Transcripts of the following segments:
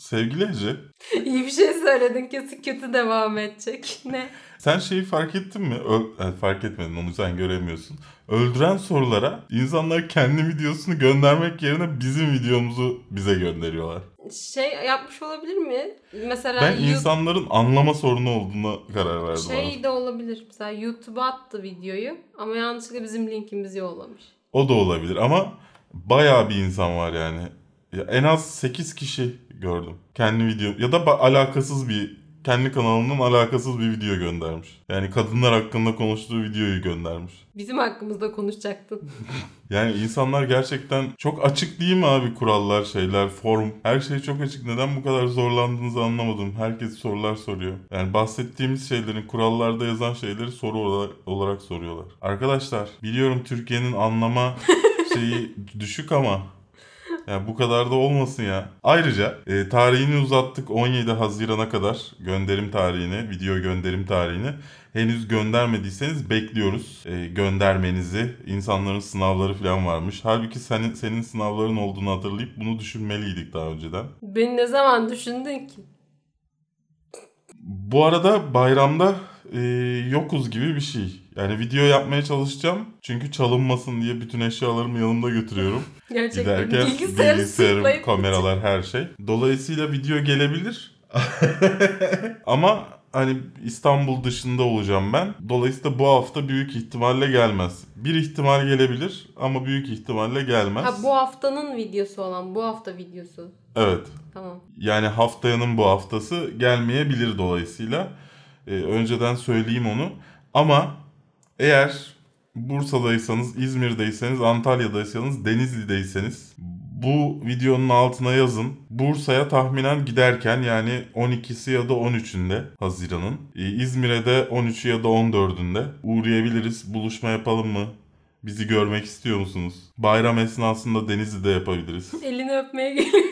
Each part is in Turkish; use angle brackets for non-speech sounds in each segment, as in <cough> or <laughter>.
Sevgili Ece, <laughs> İyi bir şey söyledin kesin kötü devam edecek. <laughs> Ne? sen şeyi fark ettin mi? Yani fark etmedin onu sen göremiyorsun. Öldüren sorulara insanlar kendi videosunu göndermek yerine bizim videomuzu bize gönderiyorlar. Şey yapmış olabilir mi? Mesela Ben You- insanların anlama sorunu olduğuna karar verdim. şey abi. de olabilir. Mesela YouTube'a attı videoyu ama yanlışlıkla bizim linkimizi yollamış. O da olabilir ama bayağı bir insan var yani. Ya en az 8 kişi gördüm. Kendi video ya da alakasız bir kendi kanalının alakasız bir video göndermiş. Yani kadınlar hakkında konuştuğu videoyu göndermiş. Bizim hakkımızda konuşacaktın. <laughs> Yani insanlar gerçekten çok açık değil mi abi kurallar, şeyler, form. Her şey çok açık. Neden bu kadar zorlandığınızı anlamadım. Herkes sorular soruyor. Yani bahsettiğimiz şeylerin kurallarda yazan şeyleri soru olarak, olarak soruyorlar. Arkadaşlar biliyorum Türkiye'nin anlama <laughs> şeyi düşük ama yani bu kadar da olmasın ya. Ayrıca e, tarihini uzattık 17 Haziran'a kadar gönderim tarihini, video gönderim tarihini. Henüz göndermediyseniz bekliyoruz e, göndermenizi. İnsanların sınavları falan varmış. Halbuki senin, senin sınavların olduğunu hatırlayıp bunu düşünmeliydik daha önceden. Beni ne zaman düşündün ki? Bu arada bayramda e, yokuz gibi bir şey. Yani video yapmaya çalışacağım. Çünkü çalınmasın diye bütün eşyalarımı yanımda götürüyorum. <laughs> Gerçekten Giderken bilgisayarı bilgisayarım, kameralar her şey. Dolayısıyla video gelebilir. <laughs> Ama hani İstanbul dışında olacağım ben. Dolayısıyla bu hafta büyük ihtimalle gelmez. Bir ihtimal gelebilir ama büyük ihtimalle gelmez. Ha bu haftanın videosu olan bu hafta videosu. Evet. Tamam. Yani haftayanın bu haftası gelmeyebilir dolayısıyla. Ee, önceden söyleyeyim onu. Ama eğer Bursa'daysanız, İzmir'deyseniz, Antalya'daysanız, Denizli'deyseniz bu videonun altına yazın. Bursa'ya tahminen giderken yani 12'si ya da 13'ünde Haziran'ın. Ee, İzmir'e de 13'ü ya da 14'ünde uğrayabiliriz. Buluşma yapalım mı? Bizi görmek istiyor musunuz? Bayram esnasında Denizli'de yapabiliriz. <laughs> Elini öpmeye geliyor.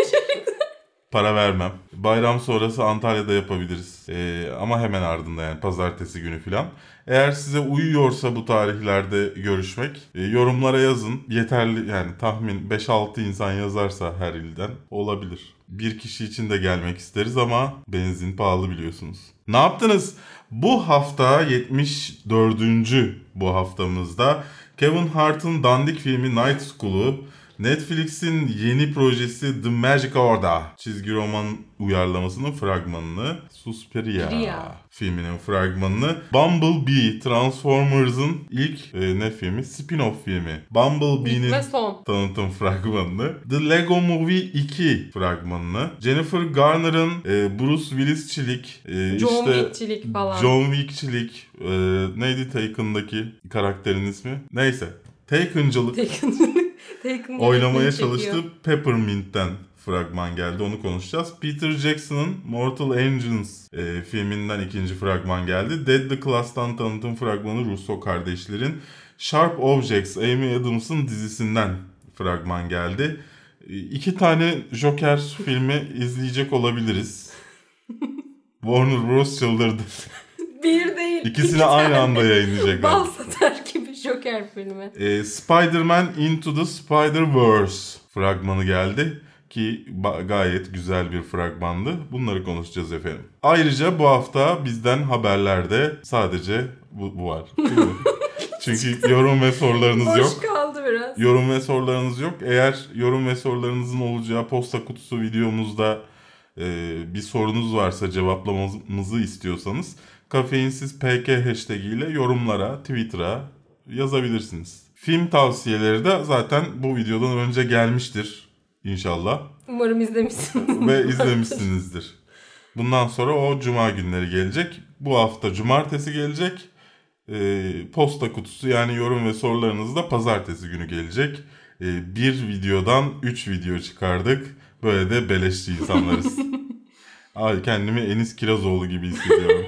Para vermem. Bayram sonrası Antalya'da yapabiliriz. Ee, ama hemen ardında yani pazartesi günü falan. Eğer size uyuyorsa bu tarihlerde görüşmek e, yorumlara yazın. Yeterli yani tahmin 5-6 insan yazarsa her ilden olabilir. Bir kişi için de gelmek isteriz ama benzin pahalı biliyorsunuz. Ne yaptınız? Bu hafta 74. bu haftamızda Kevin Hart'ın dandik filmi Night School'u Netflix'in yeni projesi The Magic Order çizgi roman uyarlamasının fragmanını Suspiria Suspiria. filminin fragmanını Bumblebee Transformers'ın ilk e, ne filmi? Spin-off filmi. Bumblebee'nin İlk ve son. tanıtım fragmanını, The Lego Movie 2 fragmanını, Jennifer Garner'ın e, Bruce Willis'çilik, e, John işte Wick'çilik falan. John Wick'çilik, e, neydi Taken'daki karakterin ismi? Neyse. Taken'cılık Taken. Oynamaya çalıştığı Peppermint'ten fragman geldi. Onu konuşacağız. Peter Jackson'ın Mortal Engines e, filminden ikinci fragman geldi. Deadly Class'tan tanıtım fragmanı Russo kardeşlerin. Sharp Objects, Amy Adams'ın dizisinden fragman geldi. E, iki tane Joker filmi izleyecek olabiliriz. <laughs> Warner Bros. çıldırdı. Bir değil. İkisini iki aynı tane. anda yayınlayacaklar. Bal satar Joker filmi. E, Spider-Man Into the Spider-Verse fragmanı geldi ki gayet güzel bir fragmandı. Bunları konuşacağız efendim. Ayrıca bu hafta bizden haberlerde sadece bu, bu var. <laughs> Çünkü yorum ve sorularınız Boş yok. kaldı biraz. Yorum ve sorularınız yok. Eğer yorum ve sorularınızın olacağı posta kutusu videomuzda e, bir sorunuz varsa cevaplamamızı istiyorsanız kafeinsiz PK hashtag ile yorumlara, Twitter'a yazabilirsiniz. Film tavsiyeleri de zaten bu videodan önce gelmiştir inşallah Umarım izlemişsiniz. ve izlemişsinizdir. Bundan sonra o cuma günleri gelecek. Bu hafta cumartesi gelecek. Ee, posta kutusu yani yorum ve sorularınız da pazartesi günü gelecek. Ee, bir videodan 3 video çıkardık. Böyle de beleşçi insanlarız. <laughs> Ay kendimi Enis Kirazoğlu gibi hissediyorum.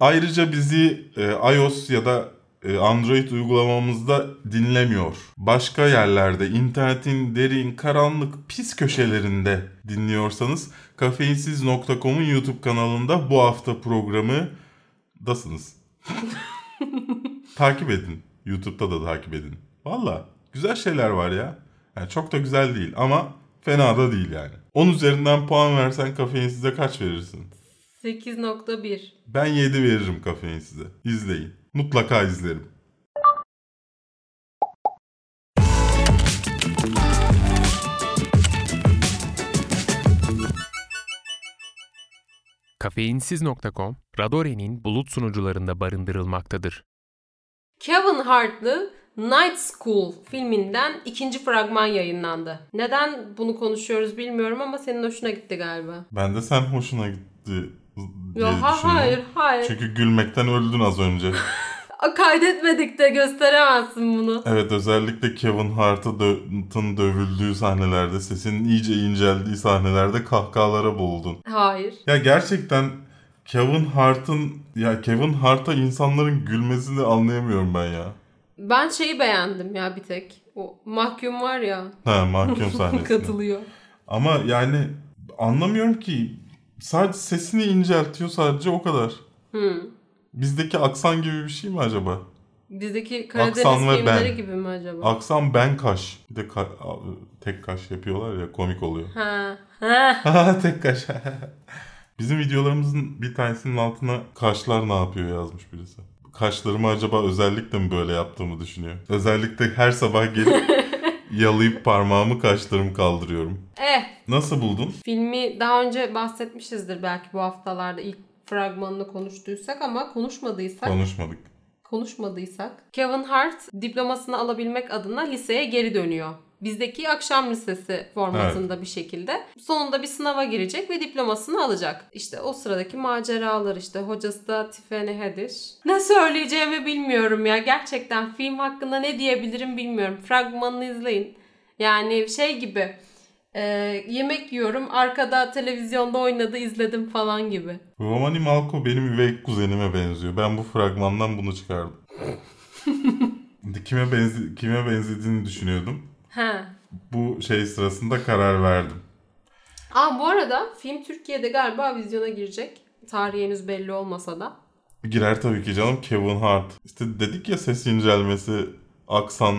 Ayrıca bizi e, iOS ya da e, Android uygulamamızda dinlemiyor. Başka yerlerde internetin derin, karanlık, pis köşelerinde dinliyorsanız kafeinsiz.com'un YouTube kanalında bu hafta programı dasınız. <laughs> takip edin. YouTube'da da takip edin. Valla güzel şeyler var ya. Yani çok da güzel değil ama fena da değil yani. 10 üzerinden puan versen kafeinsize kaç verirsin? 8.1. Ben 7 veririm kafeinsize. İzleyin. Mutlaka izlerim. Kafeinsiz.com, Radore'nin bulut sunucularında barındırılmaktadır. Kevin Hart'lı Night School filminden ikinci fragman yayınlandı. Neden bunu konuşuyoruz bilmiyorum ama senin hoşuna gitti galiba. Ben de sen hoşuna gitti diye Yo, ha, hayır hayır. Çünkü gülmekten öldün az önce. <laughs> Kaydetmedik de gösteremezsin bunu. Evet özellikle Kevin Hart'ın dö- dövüldüğü sahnelerde, sesinin iyice inceldiği sahnelerde kahkahalara boğuldun. Hayır. Ya gerçekten Kevin Hart'ın ya Kevin Hart'a insanların gülmesini anlayamıyorum ben ya. Ben şeyi beğendim ya bir tek. O mahkum var ya. Ha mahkum <laughs> sahnesinde. katılıyor. Ama yani anlamıyorum ki sadece sesini inceltiyor sadece o kadar. Hmm. Bizdeki aksan gibi bir şey mi acaba? Bizdeki Karadeniz Aksan ve ben. gibi mi acaba? Aksan ben kaş. Bir de ka- tek kaş yapıyorlar ya komik oluyor. Ha. Ha <laughs> tek kaş. <laughs> Bizim videolarımızın bir tanesinin altına kaşlar ne yapıyor yazmış birisi. Kaşlarımı acaba özellikle mi böyle yaptığımı düşünüyor. Özellikle her sabah gelip <laughs> yalayıp parmağımı kaşlarımı kaldırıyorum. Eh Nasıl buldun? filmi daha önce bahsetmişizdir belki bu haftalarda ilk fragmanını konuştuysak ama konuşmadıysak Konuşmadık. konuşmadıysak Kevin Hart diplomasını alabilmek adına liseye geri dönüyor. Bizdeki akşam lisesi formatında bir şekilde. Sonunda bir sınava girecek ve diplomasını alacak. İşte o sıradaki maceralar işte. Hocası da Tiffany Haddish. Ne söyleyeceğimi bilmiyorum ya. Gerçekten film hakkında ne diyebilirim bilmiyorum. Fragmanını izleyin. Yani şey gibi e, yemek yiyorum arkada televizyonda oynadı izledim falan gibi. Romani Malco benim üvey kuzenime benziyor. Ben bu fragmandan bunu çıkardım. <laughs> kime benzi kime benzediğini düşünüyordum. Ha. Bu şey sırasında karar verdim. Aa bu arada film Türkiye'de galiba vizyona girecek. Tarihi henüz belli olmasa da. Girer tabii ki canım Kevin Hart. İşte dedik ya ses incelmesi, aksan,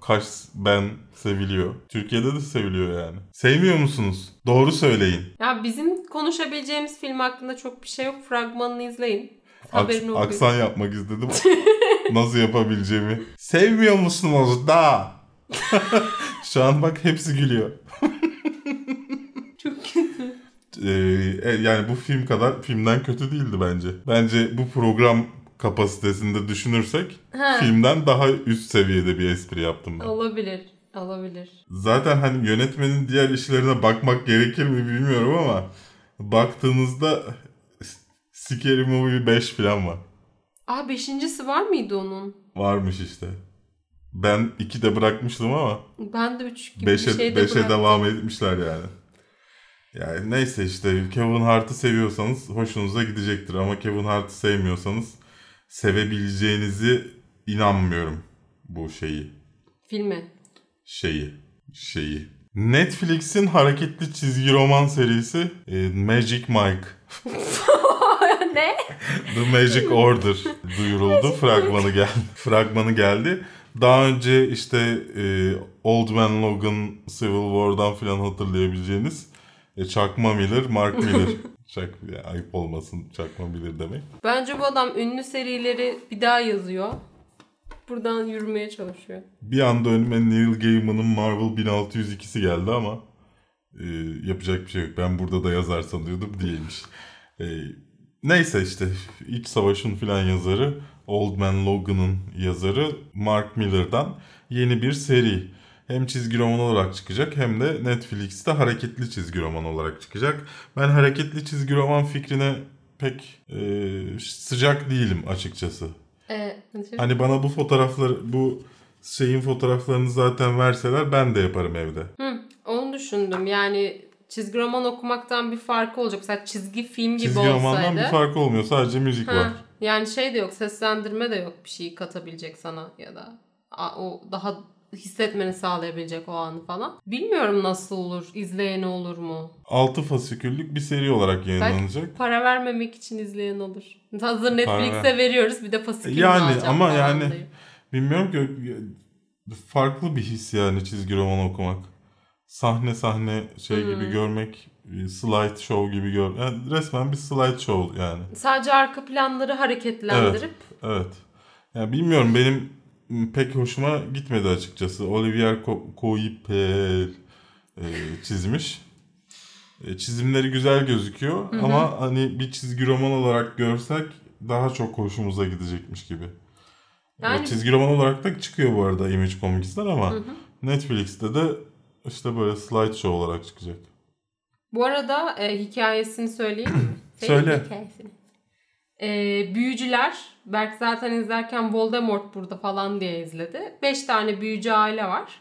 kaş ben seviliyor. Türkiye'de de seviliyor yani. Sevmiyor musunuz? Doğru söyleyin. Ya bizim konuşabileceğimiz film hakkında çok bir şey yok. Fragmanını izleyin. Aks- Haberini okuyun. aksan yapmak istedim. <laughs> Nasıl yapabileceğimi. Sevmiyor musunuz da? <laughs> Şu an bak hepsi gülüyor. Çok kötü. Ee, e, yani bu film kadar filmden kötü değildi bence. Bence bu program kapasitesinde düşünürsek Ha. filmden daha üst seviyede bir espri yaptım ben. Olabilir. Olabilir. Zaten hani yönetmenin diğer işlerine bakmak gerekir mi bilmiyorum ama baktığınızda Scary Movie 5 falan var. Aa beşincisi var mıydı onun? Varmış işte. Ben 2'de bırakmıştım ama Ben de üç gibi 5'e bir şeyde 5'e bıraktım. devam etmişler yani. Yani neyse işte Kevin Hart'ı seviyorsanız hoşunuza gidecektir ama Kevin Hart'ı sevmiyorsanız sevebileceğinizi inanmıyorum bu şeyi. Filmi. şeyi şeyi. Netflix'in hareketli çizgi roman serisi e, Magic Mike <laughs> ne? The Magic Order duyuruldu. Fragmanı geldi. Fragmanı geldi. Daha önce işte e, Old Man Logan Civil War'dan falan hatırlayabileceğiniz e, Çakma Miller, Mark <laughs> Miller. Çak, ya, ayıp olmasın Çakma Miller demek. Bence bu adam ünlü serileri bir daha yazıyor. Buradan yürümeye çalışıyor. Bir anda önüme Neil Gaiman'ın Marvel 1602'si geldi ama e, yapacak bir şey yok. Ben burada da yazar sanıyordum değilmiş. E, neyse işte İç Savaş'ın filan yazarı Old Man Logan'ın yazarı Mark Miller'dan yeni bir seri. Hem çizgi roman olarak çıkacak hem de Netflix'te hareketli çizgi roman olarak çıkacak. Ben hareketli çizgi roman fikrine pek e, sıcak değilim açıkçası. Ee? Hani bana bu fotoğrafları, bu şeyin fotoğraflarını zaten verseler ben de yaparım evde. Hı, onu düşündüm. Yani çizgi roman okumaktan bir farkı olacak. Mesela çizgi film gibi Çizgi olsaydı. romandan bir farkı olmuyor. Sadece müzik Ha, var. yani şey de yok, seslendirme de yok bir şey katabilecek sana ya da o daha hissetmeni sağlayabilecek o anı falan. Bilmiyorum nasıl olur, izleyeni olur mu? 6 fasiküllük bir seri olarak yayınlanacak. Para vermemek için izleyen olur. Hazır Netflix'e ver- veriyoruz bir de fasikül Yani ama yani- deyip. Bilmiyorum ki farklı bir his yani çizgi roman okumak. Sahne sahne şey Hmm. gibi görmek, e, slide show gibi gör. Yani resmen bir slide show yani. Sadece arka planları hareketlendirip Evet. Ya bilmiyorum benim pek hoşuma gitmedi açıkçası. Olivier Co- Coipel e, çizmiş. E, çizimleri güzel gözüküyor ama hani bir çizgi roman olarak görsek daha çok hoşumuza gidecekmiş gibi. Yani- E, çizgi roman olarak da çıkıyor bu arada Image Comics'ten ama Netflix'te de işte böyle slideshow olarak çıkacak. Bu arada e, hikayesini söyleyeyim mi? <clears throat> Söyle. Hikayesini. E, büyücüler, Berk zaten izlerken Voldemort burada falan diye izledi. Beş tane büyücü aile var.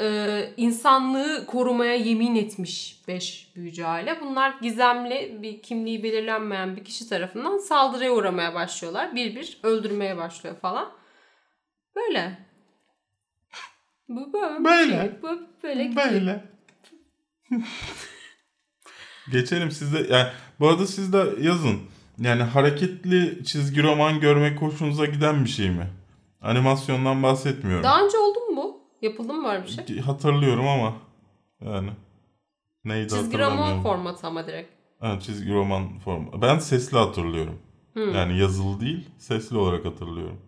E, insanlığı korumaya yemin etmiş beş büyücü aile. Bunlar gizemli bir kimliği belirlenmeyen bir kişi tarafından saldırıya uğramaya başlıyorlar. Bir bir öldürmeye başlıyor falan. Böyle. Bu böyle. Böyle. Bu böyle. <laughs> Geçelim sizde. Yani bu arada siz de yazın. Yani hareketli çizgi roman görmek hoşunuza giden bir şey mi? Animasyondan bahsetmiyorum. Daha önce oldu mu bu? Yapıldı mı böyle bir şey? Hatırlıyorum ama yani neydi Çizgi roman formatı ama direkt. Ha, çizgi roman formu. Ben sesli hatırlıyorum. Hmm. Yani yazılı değil, sesli olarak hatırlıyorum.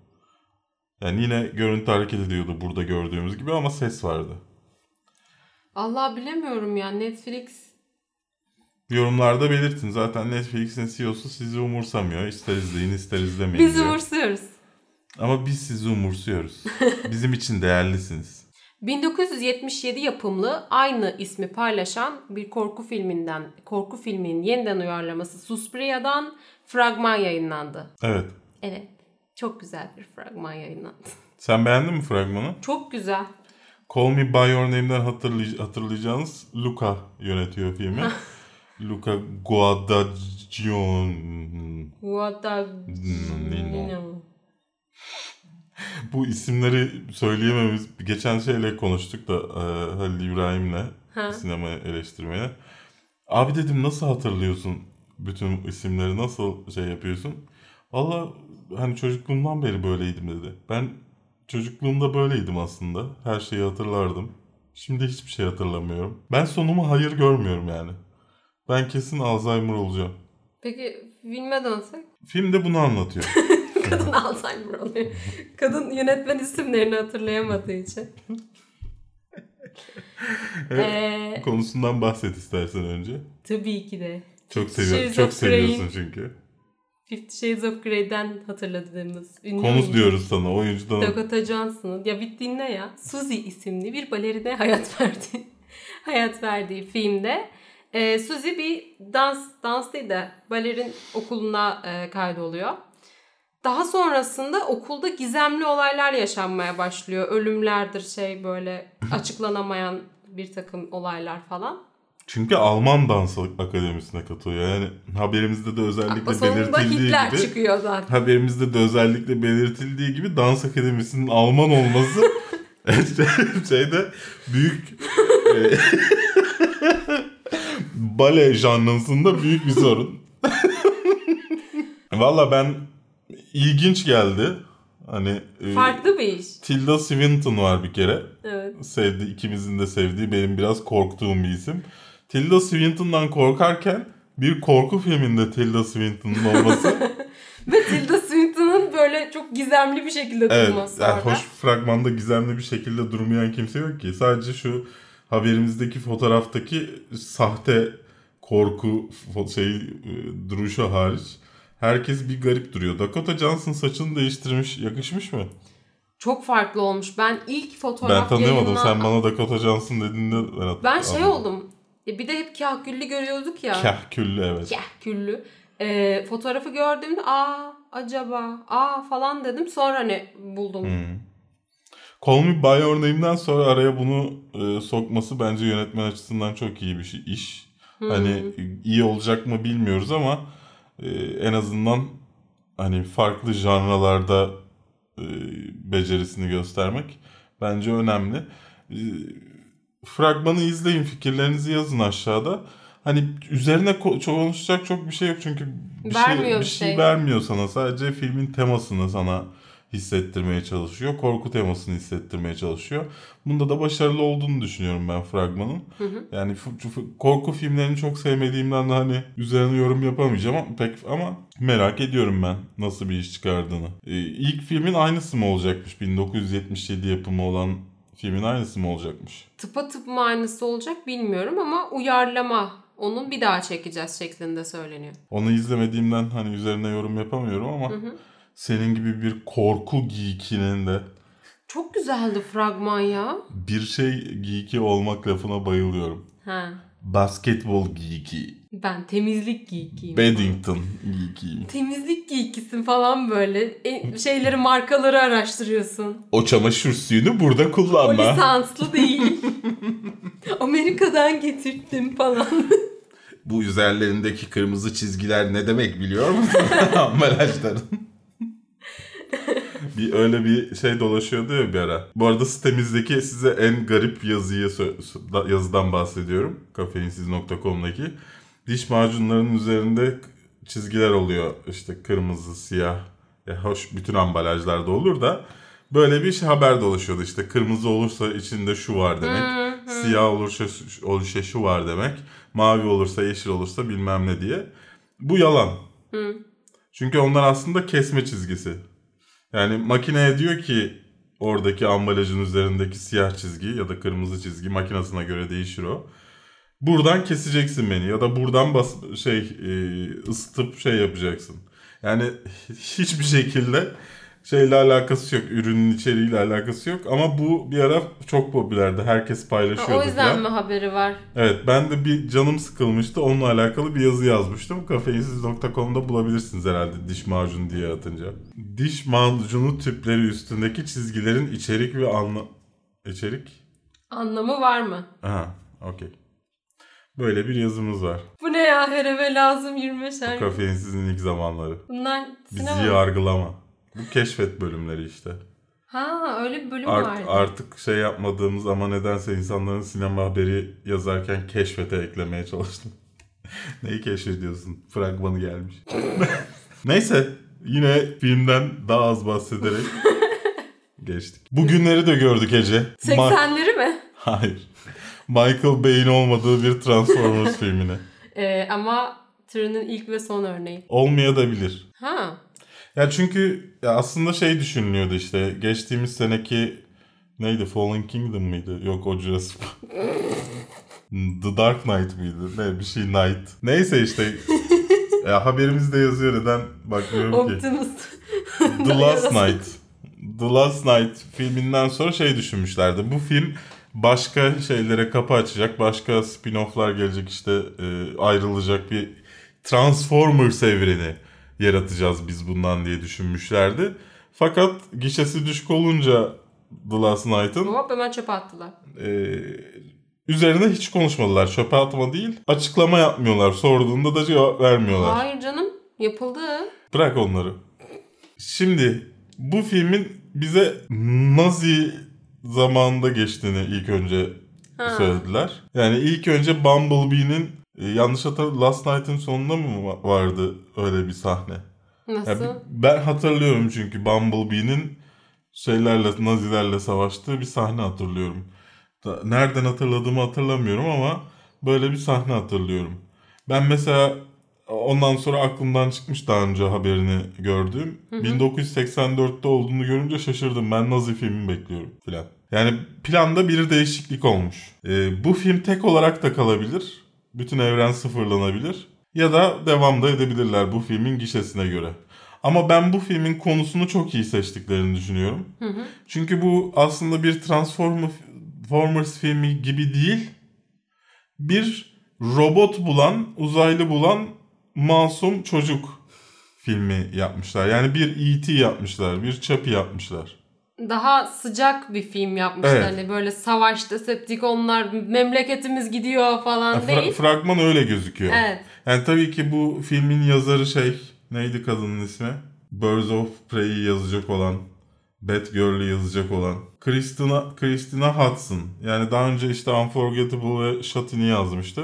Yani yine görüntü hareket ediyordu burada gördüğümüz gibi ama ses vardı. Allah bilemiyorum ya Netflix. Yorumlarda belirtin. Zaten Netflix'in CEO'su sizi umursamıyor. İster izleyin ister izlemeyin Biz diyor. umursuyoruz. Ama biz sizi umursuyoruz. <laughs> Bizim için değerlisiniz. 1977 yapımlı aynı ismi paylaşan bir korku filminden, korku filminin yeniden uyarlaması Suspiria'dan fragman yayınlandı. Evet. Evet. Çok güzel bir fragman yayınlandı. Sen beğendin mi fragmanı? Çok güzel. Call Me By Your Name'den hatırlay- hatırlayacağınız Luca yönetiyor filmi. <laughs> Luca Guadagnino. What a... Nino. Bu isimleri söyleyememiz geçen şeyle konuştuk da e, Halil İbrahim'le sinema eleştirmeye. Abi dedim nasıl hatırlıyorsun bütün isimleri nasıl şey yapıyorsun? Valla hani çocukluğumdan beri böyleydim dedi. Ben çocukluğumda böyleydim aslında. Her şeyi hatırlardım. Şimdi hiçbir şey hatırlamıyorum. Ben sonumu hayır görmüyorum yani. Ben kesin Alzheimer olacağım. Peki filme dönsek? Filmde bunu anlatıyor. <laughs> Kadın Alzheimer oluyor. Kadın yönetmen isimlerini hatırlayamadığı için. Ee, Konusundan bahset istersen önce. tabii ki de. Çok seviyorum. Çok seviyorsun çünkü. Fifty Shades of Grey'den hatırladığımız ünlü oyuncu diyoruz sana oyuncudan. Dakota Johnson'ın ya bir dinle ya. Suzy isimli bir balerine <laughs> hayat verdi. hayat verdiği filmde e, Suzy bir dans dans değil de balerin okuluna e, kaydoluyor. Daha sonrasında okulda gizemli olaylar yaşanmaya başlıyor. Ölümlerdir şey böyle <laughs> açıklanamayan bir takım olaylar falan. Çünkü Alman Dans Akademisi'ne katılıyor. Yani haberimizde de özellikle sonunda belirtildiği gibi çıkıyor zaten. haberimizde de özellikle belirtildiği gibi Dans Akademisi'nin Alman olması <laughs> şeyde büyük e, <laughs> bale janrısında büyük bir sorun. <laughs> Valla ben ilginç geldi. Hani e, Farklı bir iş. Tilda Swinton var bir kere. Evet. sevdi ikimizin de sevdiği benim biraz korktuğum bir isim. Tilda Swinton'dan korkarken bir korku filminde Tilda Swinton'un olması <laughs> Ve Tilda Swinton'ın böyle çok gizemli bir şekilde evet durması yani orada. hoş fragmanda gizemli bir şekilde durmayan kimse yok ki. Sadece şu haberimizdeki fotoğraftaki sahte korku şey e, duruşu hariç herkes bir garip duruyor. Dakota Johnson saçını değiştirmiş. Yakışmış mı? Çok farklı olmuş. Ben ilk Ben fotoğraf tanıyamadım. yayınlan- Sen bana Dakota Johnson dediğinde ben Ben şey oldum. E, bir de hep kahküllü görüyorduk ya. Kahküllü evet. Kahküllü. E, fotoğrafı gördüğümde aa acaba aa falan dedim. Sonra hani buldum. Hmm. Call Your Name'den sonra araya bunu e, sokması bence yönetmen açısından çok iyi bir şey, iş. Hani iyi olacak mı bilmiyoruz ama e, en azından hani farklı janralarda e, becerisini göstermek bence önemli. E, fragmanı izleyin, fikirlerinizi yazın aşağıda. Hani üzerine ko- konuşacak çok bir şey yok çünkü bir şey Vermiyor bir bir şey şey. vermiyor sana. Sadece filmin temasını sana hissettirmeye çalışıyor. Korku temasını hissettirmeye çalışıyor. Bunda da başarılı olduğunu düşünüyorum ben fragmanın. Yani f- f- korku filmlerini çok sevmediğimden de hani üzerine yorum yapamayacağım ama pek ama merak ediyorum ben nasıl bir iş çıkardığını. Ee, ilk filmin aynısı mı olacakmış? 1977 yapımı olan filmin aynısı mı olacakmış? Tıpa tıp mı aynısı olacak bilmiyorum ama uyarlama. Onun bir daha çekeceğiz şeklinde söyleniyor. Onu izlemediğimden hani üzerine yorum yapamıyorum ama senin gibi bir korku geekinin de Çok güzeldi fragman ya. bir şey geeki olmak lafına bayılıyorum. Ha. Basketbol geeki. Ben temizlik geekiyim. Paddington geekiyim. Temizlik giykisin falan böyle. E, şeyleri markaları araştırıyorsun. O çamaşır suyunu burada O kullanma. lisanslı değil. <laughs> Amerika'dan getirttim falan. <laughs> Bu üzerlerindeki kırmızı çizgiler ne demek biliyor musun? <laughs> Ambalajların. Bir öyle bir şey dolaşıyordu ya bir ara. Bu arada sitemizdeki size en garip yazıyı yazıdan bahsediyorum. Kafeinsiz.com'daki. Diş macunlarının üzerinde çizgiler oluyor. İşte kırmızı, siyah. Ya hoş bütün ambalajlarda olur da böyle bir şey haber dolaşıyordu. İşte kırmızı olursa içinde şu var demek. Siyah olursa, olursa şu var demek. Mavi olursa yeşil olursa bilmem ne diye. Bu yalan. Çünkü onlar aslında kesme çizgisi. Yani makineye diyor ki oradaki ambalajın üzerindeki siyah çizgi ya da kırmızı çizgi makinesine göre değişir o. Buradan keseceksin beni ya da buradan bas şey e, ısıtıp şey yapacaksın. Yani <laughs> hiçbir şekilde şeyle alakası yok. Ürünün içeriğiyle alakası yok. Ama bu bir ara çok popülerdi. Herkes paylaşıyordu. o yüzden falan. mi haberi var? Evet ben de bir canım sıkılmıştı. Onunla alakalı bir yazı yazmıştım. Kafeinsiz.com'da bulabilirsiniz herhalde diş macunu diye atınca. Diş macunu tüpleri üstündeki çizgilerin içerik ve anla... İçerik? Anlamı var mı? Aha okey. Böyle bir yazımız var. Bu ne ya her eve lazım 25'er. Kafeinsizin ilk zamanları. Bunlar Bizi sinema. yargılama. Bu keşfet bölümleri işte. Ha öyle bir bölüm Art, vardı. artık şey yapmadığımız ama nedense insanların sinema haberi yazarken keşfete eklemeye çalıştım. <laughs> Neyi keşfediyorsun? Fragmanı gelmiş. <laughs> Neyse yine filmden daha az bahsederek <laughs> geçtik. Bugünleri de gördük Ece. Ma- 80'leri mi? Hayır. Michael Bay'in olmadığı bir Transformers filmini. Ee, ama türünün ilk ve son örneği. Olmayabilir. Ha. Ya çünkü ya aslında şey düşünülüyordu işte geçtiğimiz seneki neydi Fallen Kingdom mıydı? Yok o Jurassic <laughs> The Dark Knight mıydı? Ne bir şey Knight. Neyse işte <laughs> ya haberimizde yazıyor neden bakmıyorum ki. Optimus. The <laughs> Last Night. The Last Night filminden sonra şey düşünmüşlerdi. Bu film başka şeylere kapı açacak. Başka spin-off'lar gelecek işte e, ayrılacak bir Transformers evreni yaratacağız biz bundan diye düşünmüşlerdi. Fakat gişesi düşük olunca The Last Night'ın Hop hemen çöpe attılar. e, üzerine hiç konuşmadılar. Çöpe atma değil. Açıklama yapmıyorlar. Sorduğunda da cevap vermiyorlar. Hayır canım yapıldı. Bırak onları. Şimdi bu filmin bize Nazi zamanında geçtiğini ilk önce Ha. söylediler. Yani ilk önce Bumblebee'nin e, yanlış hatırlamıyorum Last Night'ın sonunda mı va- vardı öyle bir sahne? Nasıl? bi- ben hatırlıyorum çünkü Bumblebee'nin şeylerle Nazilerle savaştığı bir sahne hatırlıyorum. Nereden hatırladığımı hatırlamıyorum ama böyle bir sahne hatırlıyorum. Ben mesela ondan sonra aklımdan çıkmış daha önce haberini gördüğüm. 1984'te olduğunu görünce şaşırdım. Ben Nazi filmi bekliyorum filan. Yani planda bir değişiklik olmuş. Ee, bu film tek olarak da kalabilir. Bütün evren sıfırlanabilir. Ya da devam da edebilirler bu filmin gişesine göre. Ama ben bu filmin konusunu çok iyi seçtiklerini düşünüyorum. Çünkü bu aslında bir Transformers filmi gibi değil. Bir robot bulan, uzaylı bulan masum çocuk filmi yapmışlar. Yani bir E.T. yapmışlar, bir Chappie yapmışlar. Daha sıcak bir film yapmışlar. Evet. Hani böyle savaşta Septikonlar memleketimiz gidiyor falan Fra- değil. fragman öyle gözüküyor. Evet. Yani tabii ki bu filmin yazarı şey neydi kadının ismi? Birds of Prey'i yazacak olan, Batgirl'ü yazacak olan Christina, Christina Hudson. Yani daha önce işte Unforgettable ve Shotty'ni yazmıştı.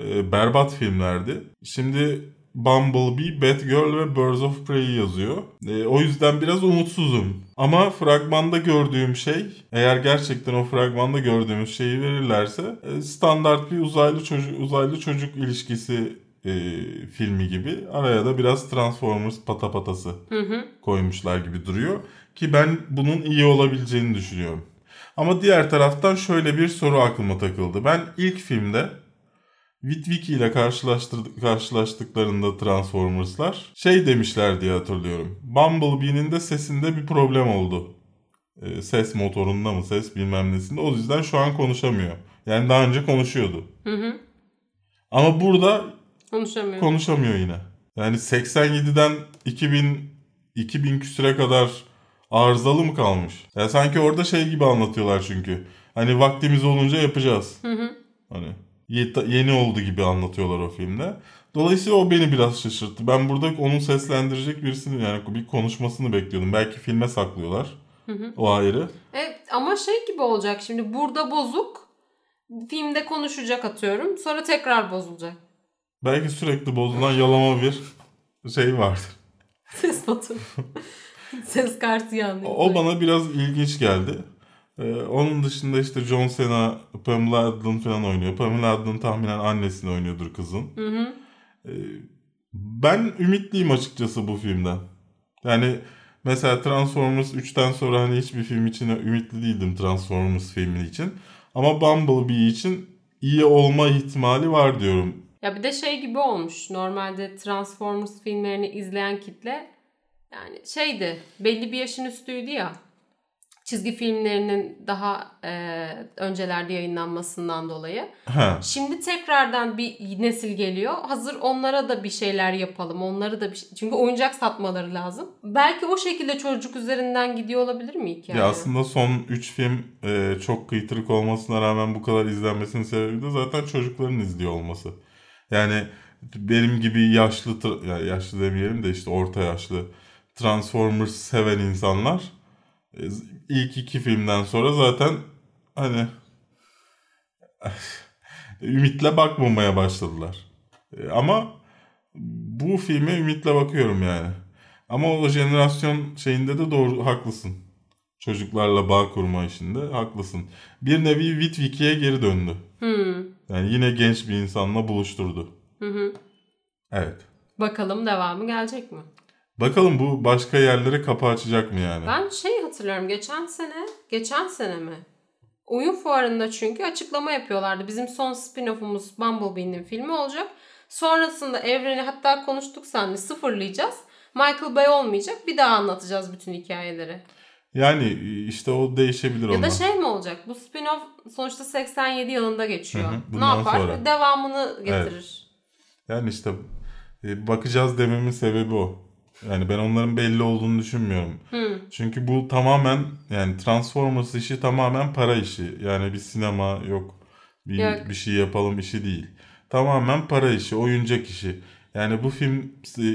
Ee, berbat filmlerdi. Şimdi Bumblebee, Batgirl ve Birds of Prey'i yazıyor. E, o yüzden biraz umutsuzum. Ama fragmanda gördüğüm şey, eğer gerçekten o fragmanda gördüğümüz şeyi verirlerse e, standart bir uzaylı çocuk uzaylı çocuk ilişkisi e, filmi gibi. Araya da biraz Transformers patapatası Hı hı. koymuşlar gibi duruyor. Ki ben bunun iyi olabileceğini düşünüyorum. Ama diğer taraftan şöyle bir soru aklıma takıldı. Ben ilk filmde Witwicky ile karşılaştıklarında Transformers'lar şey demişler diye hatırlıyorum. Bumblebee'nin de sesinde bir problem oldu. Ee, ses motorunda mı ses bilmem nesinde. O yüzden şu an konuşamıyor. Yani daha önce konuşuyordu. Hı hı. Ama burada Konuşamıyorum. konuşamıyor yine. Yani 87'den 2000 2000 küsüre kadar arızalı mı kalmış? Ya sanki orada şey gibi anlatıyorlar çünkü. Hani vaktimiz olunca yapacağız. Hı hı. Hani yeni oldu gibi anlatıyorlar o filmde. Dolayısıyla o beni biraz şaşırttı. Ben burada onun seslendirecek birisini yani bir konuşmasını bekliyordum. Belki filme saklıyorlar. O ayrı. Evet ama şey gibi olacak şimdi burada bozuk filmde konuşacak atıyorum sonra tekrar bozulacak. Belki sürekli bozulan yalama bir şey vardır. <laughs> Ses motoru. Ses kartı yandı. O o bana biraz ilginç geldi. Ee, onun dışında işte John Cena, Pamela Adlon falan oynuyor. Pamela Adlon tahminen annesini oynuyordur kızın. Hı hı. Ee, ben ümitliyim açıkçası bu filmden. Yani mesela Transformers 3'ten sonra hani hiçbir film için ümitli değildim Transformers filmi için. Ama Bumblebee için iyi olma ihtimali var diyorum. Ya bir de şey gibi olmuş. Normalde Transformers filmlerini izleyen kitle yani şeydi belli bir yaşın üstüydü ya. Çizgi filmlerinin daha e, öncelerde yayınlanmasından dolayı. Ha. Şimdi tekrardan bir nesil geliyor. Hazır onlara da bir şeyler yapalım. Onları da bir şey... Çünkü oyuncak satmaları lazım. Belki o şekilde çocuk üzerinden gidiyor olabilir mi hikaye? Ya aslında son 3 film e, çok kıytırık olmasına rağmen bu kadar izlenmesinin sebebi de zaten çocukların izliyor olması. Yani benim gibi yaşlı, ya yaşlı demeyelim de işte orta yaşlı Transformers seven insanlar ilk iki filmden sonra zaten hani <laughs> ümitle bakmamaya başladılar. E, Ama bu filme ümitle bakıyorum yani. Ama o jenerasyon şeyinde de doğru haklısın. Çocuklarla bağ kurma işinde haklısın. Bir nevi Witwicky'ye geri döndü. Hmm. Yani yine genç bir insanla buluşturdu. Hı hı. Evet. Bakalım devamı gelecek mi? Bakalım bu başka yerlere kapı açacak mı yani? Ben şey hatırlıyorum geçen sene, geçen sene mi? Oyun fuarında çünkü açıklama yapıyorlardı. Bizim son spin-off'umuz Bumblebee'nin filmi olacak. Sonrasında evreni hatta konuştuk seninle sıfırlayacağız. Michael Bay olmayacak. Bir daha anlatacağız bütün hikayeleri. Yani işte o değişebilir Ya da şey mi olacak? Bu spin-off sonuçta 87 yılında geçiyor. Hı hı, ne bundan yapar? sonra. Devamını getirir. Yani işte e, bakacağız dememin sebebi o. Yani ben onların belli olduğunu düşünmüyorum. Hı. Çünkü bu tamamen yani Transformers işi tamamen para işi. Yani bir sinema yok. Bir, Yok. bir şey yapalım işi değil. Tamamen para işi, oyuncak işi. Yani bu film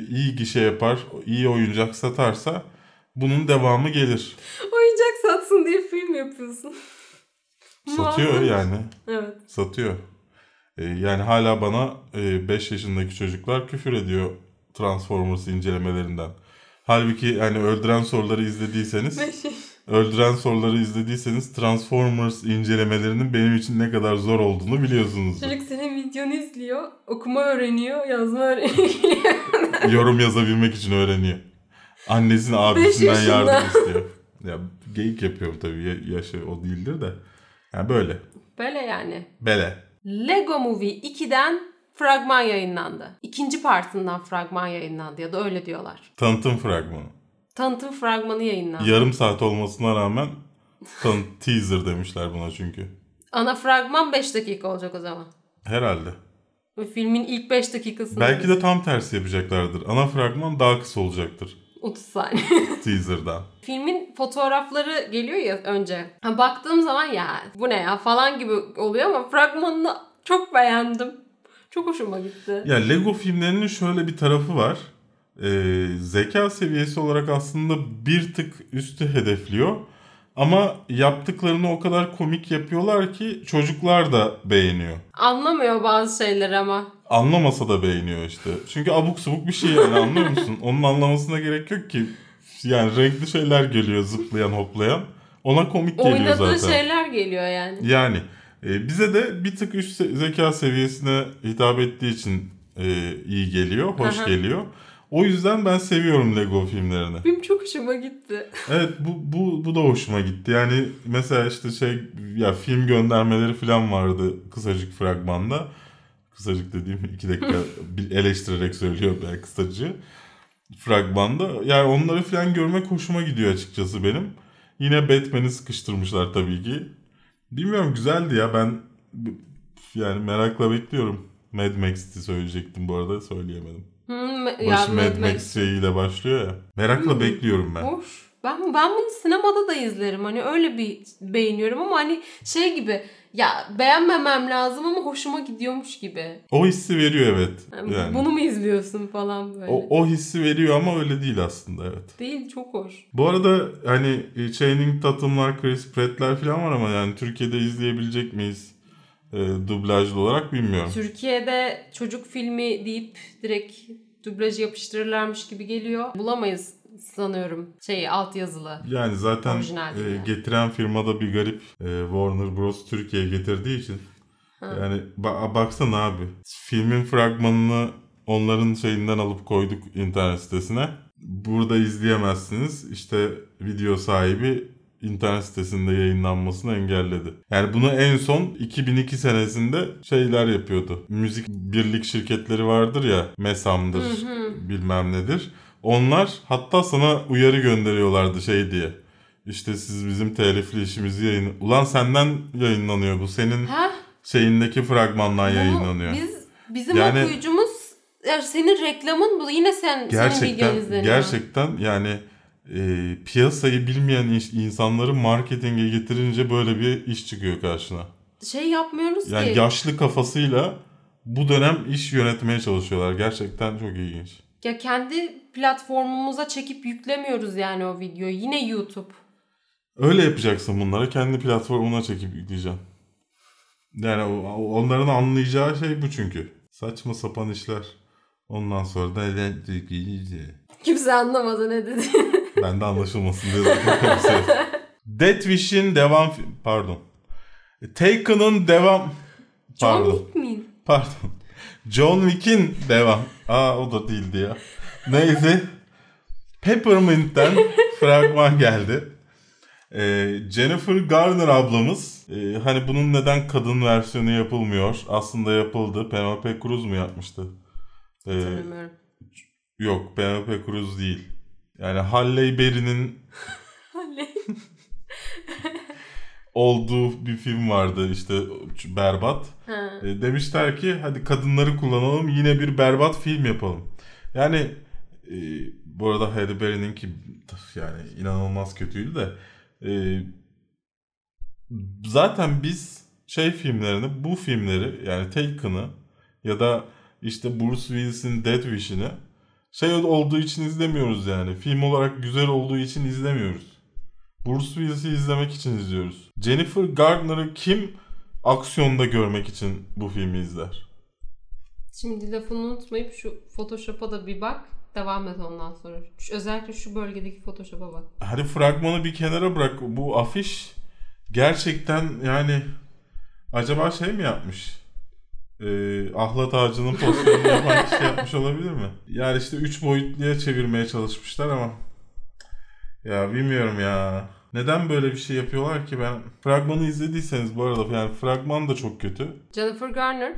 iyi gişe yapar, iyi oyuncak satarsa bunun devamı gelir. Oyuncak satsın diye film yapıyorsun. <laughs> Satıyor yani. Evet. Satıyor. Ee, yani hala bana 5 yaşındaki çocuklar küfür ediyor Transformers incelemelerinden. Halbuki yani öldüren soruları izlediyseniz <laughs> öldüren soruları izlediyseniz Transformers incelemelerinin benim için ne kadar zor olduğunu biliyorsunuz. Çocuk senin videonu izliyor. Okuma öğreniyor. Yazma öğreniyor. <laughs> Yorum yazabilmek için öğreniyor. Annesinin abisinden yardım istiyor. Ya geyik yapıyorum tabii. Ya- Yaşı o değildir de. Yani böyle. Böyle yani. Bele. Lego Movie 2'den fragman yayınlandı. İkinci partından fragman yayınlandı ya da öyle diyorlar. Tanıtım fragmanı. Tanıtım fragmanı yayınlandı. Yarım saat olmasına rağmen tan- <laughs> teaser demişler buna çünkü. Ana fragman 5 dakika olacak o zaman. Herhalde. Ve filmin ilk 5 dakikasında Belki de tam tersi yapacaklardır. Ana fragman daha kısa olacaktır 30 saniye. <laughs> teaser'dan. Filmin fotoğrafları geliyor ya önce. Ha, baktığım zaman ya bu ne ya falan gibi oluyor ama fragmanını çok beğendim. Çok hoşuma gitti. Ya Lego filmlerinin şöyle bir tarafı var. Ee, zeka seviyesi olarak aslında bir tık üstü hedefliyor. Ama yaptıklarını o kadar komik yapıyorlar ki çocuklar da beğeniyor. Anlamıyor bazı şeyleri ama. anlamasa da beğeniyor işte. Çünkü abuk subuk bir şey yani anlıyor musun? Onun anlamasına gerek yok ki. Yani renkli şeyler geliyor zıplayan hoplayan. Ona komik geliyor Oynadığı zaten. şeyler geliyor yani. Yani e, bize de bir tık üst zeka seviyesine hitap ettiği için e, iyi geliyor, hoş Aha. geliyor. O yüzden ben seviyorum Lego filmlerini. Benim çok hoşuma gitti. Evet bu, bu, bu da hoşuma gitti. Yani mesela işte şey ya film göndermeleri falan vardı kısacık fragmanda. Kısacık dediğim <laughs> iki dakika <laughs> eleştirerek söylüyor ben kısacığı. Fragmanda. Yani onları falan görmek hoşuma gidiyor açıkçası benim. Yine Batman'i sıkıştırmışlar tabii ki. Bilmiyorum güzeldi ya ben yani merakla bekliyorum. Mad Max'i söyleyecektim bu arada söyleyemedim. Hmm, Başı ya Mad, Mad Max, Max. şeyiyle başlıyor ya. Merakla Hmm. bekliyorum ben. Hoş. Ben ben bunu sinemada da izlerim. Hani öyle bir beğeniyorum ama hani şey gibi ya beğenmemem lazım ama hoşuma gidiyormuş gibi. O hissi veriyor evet. Yani Yani. Bunu mu izliyorsun falan böyle. O, o hissi veriyor ama öyle değil aslında evet. Değil çok hoş. Bu arada hani e, Channing Tatum'lar, Chris Pratt'ler falan var ama yani Türkiye'de izleyebilecek miyiz e, dublajlı olarak bilmiyorum. Türkiye'de çocuk filmi deyip direkt dublaj yapıştırırlarmış gibi geliyor. Bulamayız sanıyorum şey altyazılı. Yani zaten e, getiren firma da bir garip e, Warner Bros. Türkiye'ye getirdiği için. Yani ba- baksana abi filmin fragmanını onların şeyinden alıp koyduk internet sitesine. Burada izleyemezsiniz. İşte video sahibi internet sitesinde yayınlanmasını engelledi. Yani bunu en son 2002 senesinde şeyler yapıyordu. Müzik birlik şirketleri vardır ya, Mesam'dır, bilmem nedir. Onlar hatta sana uyarı gönderiyorlardı şey diye. İşte siz bizim telifli işimizi yayın... Ulan senden yayınlanıyor bu. Senin Ha? şeyindeki fragmandan Bunu yayınlanıyor. Biz bizim Yani- okuyucumuz ya senin reklamın bu yine sen senin videon gerçekten gerçekten yani e, piyasayı bilmeyen iş- insanları marketinge getirince böyle bir iş çıkıyor karşına. Şey yapmıyoruz Yani ki. yaşlı kafasıyla bu dönem iş yönetmeye çalışıyorlar. Gerçekten çok ilginç. Ya kendi platformumuza çekip yüklemiyoruz yani o videoyu. Yine YouTube. Öyle yapacaksın bunları. Kendi platformuna çekip yükleyeceksin. Yani onların anlayacağı şey bu çünkü. Saçma sapan işler. Ondan sonra da Kimse anlamadı ne dedi. <laughs> Ben de anlaşılmasın diye zaten. Death Wish'in devam... Pardon. Taken'ın devam... John Pardon. Wick mi? Pardon. John Wick'in devam... Aa o da değildi ya. Neyse. Peppermint'ten <laughs> fragman geldi. Ee, Jennifer Garner ablamız e, hani bunun neden kadın versiyonu yapılmıyor? Aslında yapıldı. Penelope Cruz mu yapmıştı? Ee, yok Penelope Cruz değil. Yani Halle Berry'nin olduğu bir film vardı işte berbat. Ha. E, demişler ki hadi kadınları kullanalım yine bir berbat film yapalım. Yani e, bu arada Halle Berry'nin ki yani inanılmaz kötüydü de e, zaten biz şey filmlerini bu filmleri yani Taken'ı ya da işte Bruce Willis'in Death Wish'ini şey olduğu için izlemiyoruz yani. Film olarak güzel olduğu için izlemiyoruz. Bruce Willis'i izlemek için izliyoruz. Jennifer Gardner'ı kim aksiyonda görmek için bu filmi izler? Şimdi lafını unutmayıp şu Photoshop'a da bir bak. Devam et ondan sonra. Şu, özellikle şu bölgedeki Photoshop'a bak. Hadi fragmanı bir kenara bırak. Bu afiş gerçekten yani acaba şey mi yapmış? Ee, ahlat ağacının posterini yapan kişi yapmış olabilir mi? Yani işte 3 boyutluya çevirmeye çalışmışlar ama ya bilmiyorum ya. Neden böyle bir şey yapıyorlar ki ben? Fragmanı izlediyseniz bu arada yani fragman da çok kötü. Jennifer Garner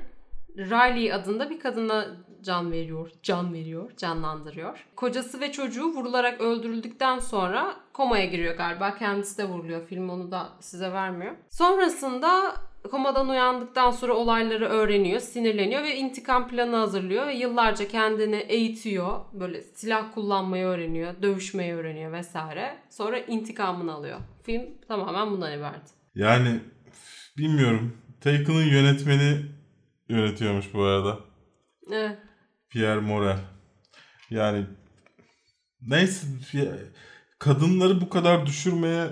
Riley adında bir kadına can veriyor, can veriyor, canlandırıyor. Kocası ve çocuğu vurularak öldürüldükten sonra komaya giriyor galiba. Kendisi de vuruluyor. Film onu da size vermiyor. Sonrasında komadan uyandıktan sonra olayları öğreniyor, sinirleniyor ve intikam planı hazırlıyor ve yıllarca kendini eğitiyor. Böyle silah kullanmayı öğreniyor, dövüşmeyi öğreniyor vesaire. Sonra intikamını alıyor. Film tamamen bundan ibaret. Yani bilmiyorum. Taken'ın yönetmeni yönetiyormuş bu arada. Evet. Pierre Morel. Yani neyse kadınları bu kadar düşürmeye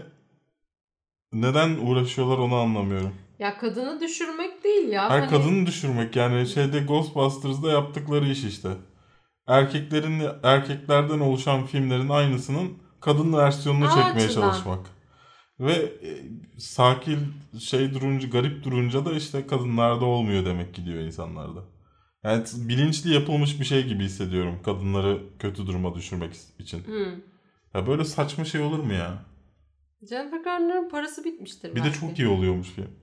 neden uğraşıyorlar onu anlamıyorum. Ya kadını düşürmek değil ya. Her Hani- kadını düşürmek yani şeyde Ghostbusters'da yaptıkları iş işte. Erkeklerin erkeklerden oluşan filmlerin aynısının kadın versiyonunu Aa, çekmeye açıdan. çalışmak. Ve e, sakin şey durunca garip durunca da işte kadınlarda olmuyor demek ki diyor insanlarda. Yani bilinçli yapılmış bir şey gibi hissediyorum kadınları kötü duruma düşürmek için. Hı. Ya böyle saçma şey olur mu ya? Jennifer Garner'ın parası bitmiştir Bir de belki. çok iyi oluyormuş film.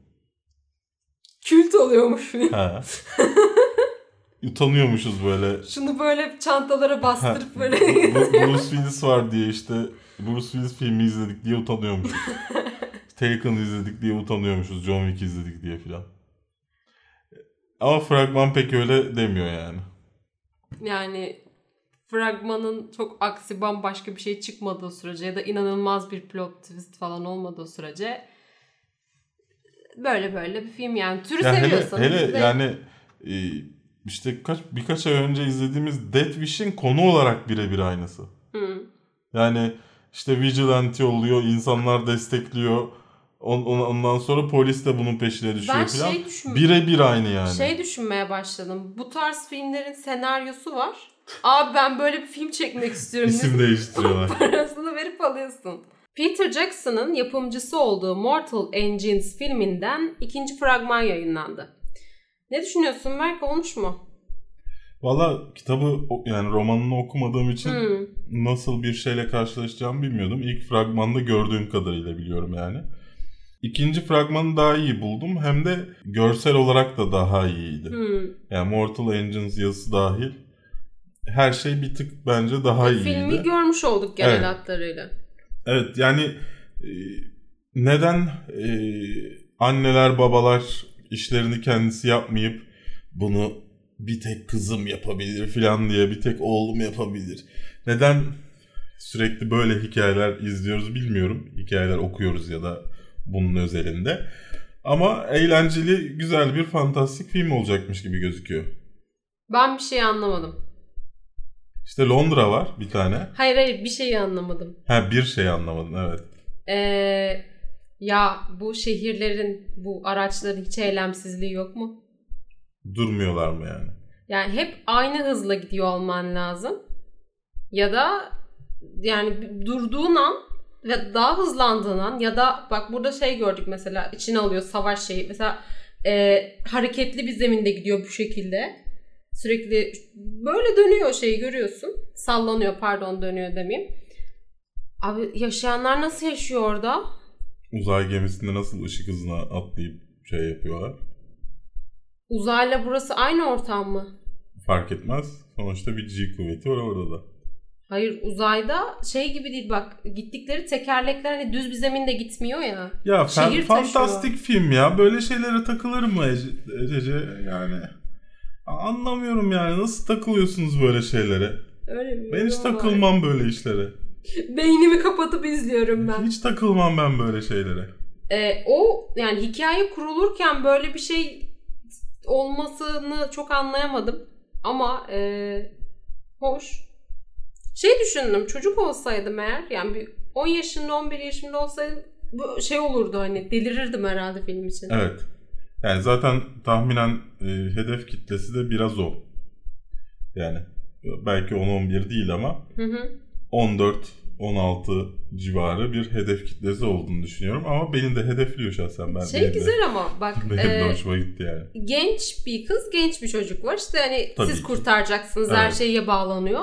Kült oluyormuş. Ha. <laughs> Utanıyormuşuz böyle. Şunu böyle çantalara bastırıp böyle. <laughs> Bruce Willis var diye işte Bruce Willis filmi izledik diye utanıyormuşuz. <laughs> Taken izledik diye utanıyormuşuz. John Wick izledik diye filan. Ama fragman pek öyle demiyor yani. yani fragmanın çok aksi bambaşka bir şey çıkmadığı sürece ya da inanılmaz bir plot twist falan olmadığı sürece böyle böyle bir film yani. Türü Ya hele seviyorsanız hele de- yani e, işte kaç birkaç ay önce izlediğimiz Death Wish'in konu olarak birebir aynısı. Hı. Yani işte vigilante oluyor, insanlar destekliyor. On- on- Ondan sonra polis de bunun peşine düşüyor Ben filan. şey düşün Birebir aynı yani. şey düşünmeye başladım. Bu tarz filmlerin senaryosu var. Abi ben böyle bir film çekmek istiyorum. İsim değiştiriyorlar. <laughs> Parasını verip alıyorsun. Peter Jackson'ın yapımcısı olduğu Mortal Engines filminden ikinci fragman yayınlandı. Ne düşünüyorsun Berk? Olmuş mu? Valla kitabı yani romanını okumadığım için Hmm. nasıl bir şeyle karşılaşacağımı bilmiyordum. İlk fragmanda gördüğüm kadarıyla biliyorum yani. İkinci fragmanı daha iyi buldum. Hem de görsel olarak da daha iyiydi. Hmm. Yani Mortal Engines yazısı dahil. Her şey bir tık bence daha iyiydi. Filmi görmüş olduk genel Evet. hatlarıyla. Evet yani e, neden e, anneler babalar işlerini kendisi yapmayıp bunu bir tek kızım yapabilir falan diye bir tek oğlum yapabilir. Neden sürekli böyle hikayeler izliyoruz bilmiyorum. Hikayeler okuyoruz ya da bunun özelinde. Ama eğlenceli güzel bir fantastik film olacakmış gibi gözüküyor. Ben bir şey anlamadım. İşte Londra var bir tane. Hayır hayır bir şeyi anlamadım. Ha bir şey anlamadın evet. Ee, ya bu şehirlerin, bu araçların hiç eylemsizliği yok mu? Durmuyorlar mı yani? Yani hep aynı hızla gidiyor olman lazım. Ya da yani durduğun an ve daha hızlandığın an ya da bak burada şey gördük mesela içine alıyor savaş şeyi. Mesela e, hareketli bir zeminde gidiyor bu şekilde. Sürekli böyle dönüyor şeyi görüyorsun. Sallanıyor pardon dönüyor demeyeyim. Abi yaşayanlar nasıl yaşıyor orada? Uzay gemisinde nasıl ışık hızına atlayıp şey yapıyorlar? Uzayla burası aynı ortam mı? Fark etmez. Sonuçta bir G kuvveti var orada da. Hayır uzayda şey gibi değil bak gittikleri tekerlekler hani düz bir zeminde gitmiyor ya. Ya Şehir fan- fantastik film ya. Böyle şeylere takılır mı Ece, Ece? Yani anlamıyorum yani. Nasıl takılıyorsunuz böyle şeylere? Öyle mi? Ben hiç takılmam böyle işlere. Beynimi kapatıp izliyorum ben. Hiç takılmam ben böyle şeylere. Ee, o yani hikaye kurulurken böyle bir şey olmasını çok anlayamadım. Ama ee, hoş. Şey düşündüm çocuk olsaydım eğer yani bir 10 yaşında 11 yaşında olsaydım bu şey olurdu hani delirirdim herhalde film için. Evet. Yani zaten tahminen e, hedef kitlesi de biraz o. Yani belki 10-11 değil ama Hı hı. 14-16 civarı bir hedef kitlesi olduğunu düşünüyorum. Ama beni de hedefliyor şahsen. Ben Şey benim de- güzel ama bak <laughs> Benim de ee, hoşuma gitti yani. genç bir kız, genç bir çocuk var. İşte hani Tabii siz ki. kurtaracaksınız her Evet. şeye bağlanıyor.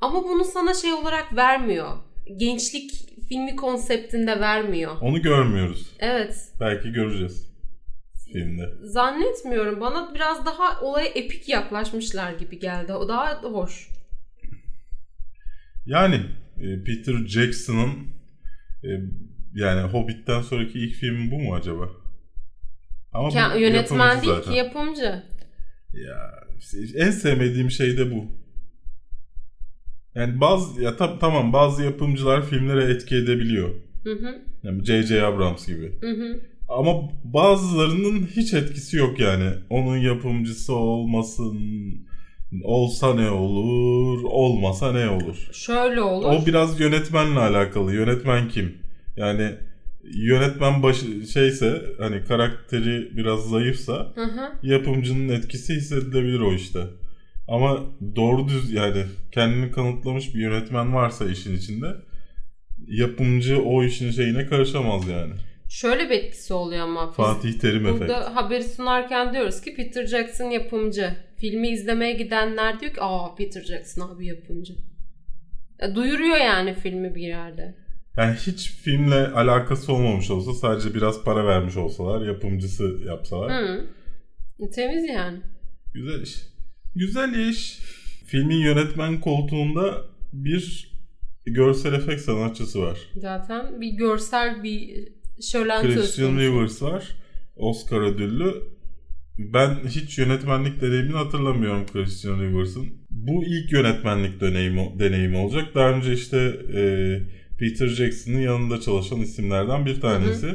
Ama bunu sana şey olarak vermiyor. Gençlik filmi konseptinde vermiyor. Onu görmüyoruz. Evet. Belki göreceğiz filmde. Zannetmiyorum. Bana biraz daha olaya epik yaklaşmışlar gibi geldi. O daha hoş. Yani e, Peter Jackson'ın e, yani Hobbit'ten sonraki ilk filmi bu mu acaba? Ama Ya, yönetmen değil zaten. ki yapımcı. Ya en sevmediğim şey de bu. Yani bazı ya tab- tamam bazı yapımcılar filmlere etki edebiliyor. Hı hı. Yani J.J. Abrams gibi. Hı hı. Ama bazılarının hiç etkisi yok yani. Onun yapımcısı olmasın, olsa ne olur, olmasa ne olur. Şöyle olur. O biraz yönetmenle alakalı. Yönetmen kim? Yani yönetmen başı şeyse hani karakteri biraz zayıfsa Hı hı. yapımcının etkisi hissedilebilir o işte. Ama doğru düz yani kendini kanıtlamış bir yönetmen varsa işin içinde yapımcı o işin şeyine karışamaz yani. Şöyle bir etkisi oluyor ama. biz Fatih Terim efekt. Burada haberi sunarken diyoruz ki Peter Jackson yapımcı. Filmi izlemeye gidenler diyor ki aa Peter Jackson abi yapımcı. E, duyuruyor yani filmi bir yerde. Yani hiç filmle alakası olmamış olsa sadece biraz para vermiş olsalar yapımcısı yapsalar. Hı. E, Temiz yani. Güzel iş. Güzel iş. Filmin yönetmen koltuğunda bir görsel efekt sanatçısı var. Zaten bir görsel bir şölen Christian. Rivers var. Oscar ödüllü. Ben hiç yönetmenlik deneyimini hatırlamıyorum Christian Rivers'ın. Bu ilk yönetmenlik deneyimi, deneyimi olacak. Daha önce işte e, Peter Jackson'ın yanında çalışan isimlerden bir tanesi.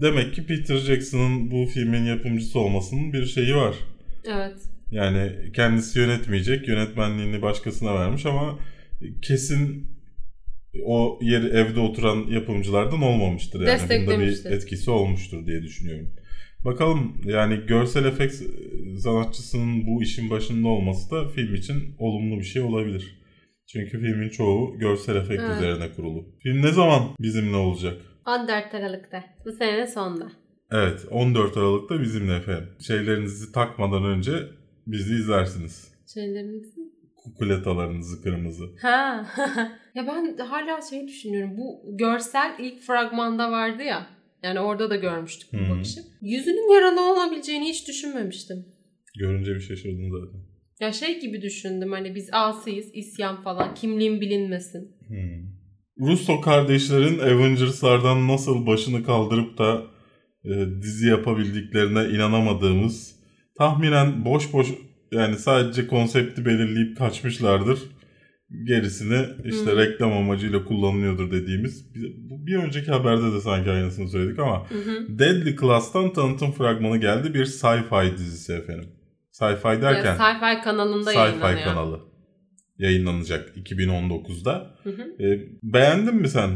Demek ki Peter Jackson'ın bu filmin yapımcısı olmasının bir şeyi var. Evet. Yani kendisi yönetmeyecek, yönetmenliğini başkasına vermiş ama kesin o yer evde oturan yapımcılardan olmamıştır. Yani bunda bir etkisi olmuştur diye düşünüyorum. Bakalım yani görsel efekt sanatçısının bu işin başında olması da film için olumlu bir şey olabilir. Çünkü filmin çoğu görsel efekt Evet. üzerine kurulu. Film ne zaman bizimle olacak? 14 Aralık'ta. Bu senenin sonunda. Evet 14 Aralık'ta bizimle efendim. Şeylerinizi takmadan önce bizi izlersiniz. Şeylerimizi. Kukuletalarınızı kırmızı. Ha. <laughs> ya ben hala şey düşünüyorum. Bu görsel ilk fragmanda vardı ya. Yani orada da görmüştük bu bakışı. Yüzünün yaralı olabileceğini hiç düşünmemiştim. Görünce bir şaşırdım zaten. Ya şey gibi düşündüm hani biz asıyız, isyan falan, kimliğin bilinmesin. Hmm. Russo kardeşlerin Avengers'lardan nasıl başını kaldırıp da e, dizi yapabildiklerine inanamadığımız tahminen boş boş yani sadece konsepti belirleyip kaçmışlardır. Gerisini işte Hmm. reklam amacıyla kullanılıyordur dediğimiz bir, bu bir önceki haberde de sanki aynısını söyledik ama hı. Deadly Class'tan tanıtım fragmanı geldi bir sci-fi dizisi efendim. Sci-fi derken Ya, Sci-Fi kanalında Sci-Fi yayınlanıyor. kanalı yayınlanacak 2019'da. Hı hı. E, beğendin mi sen?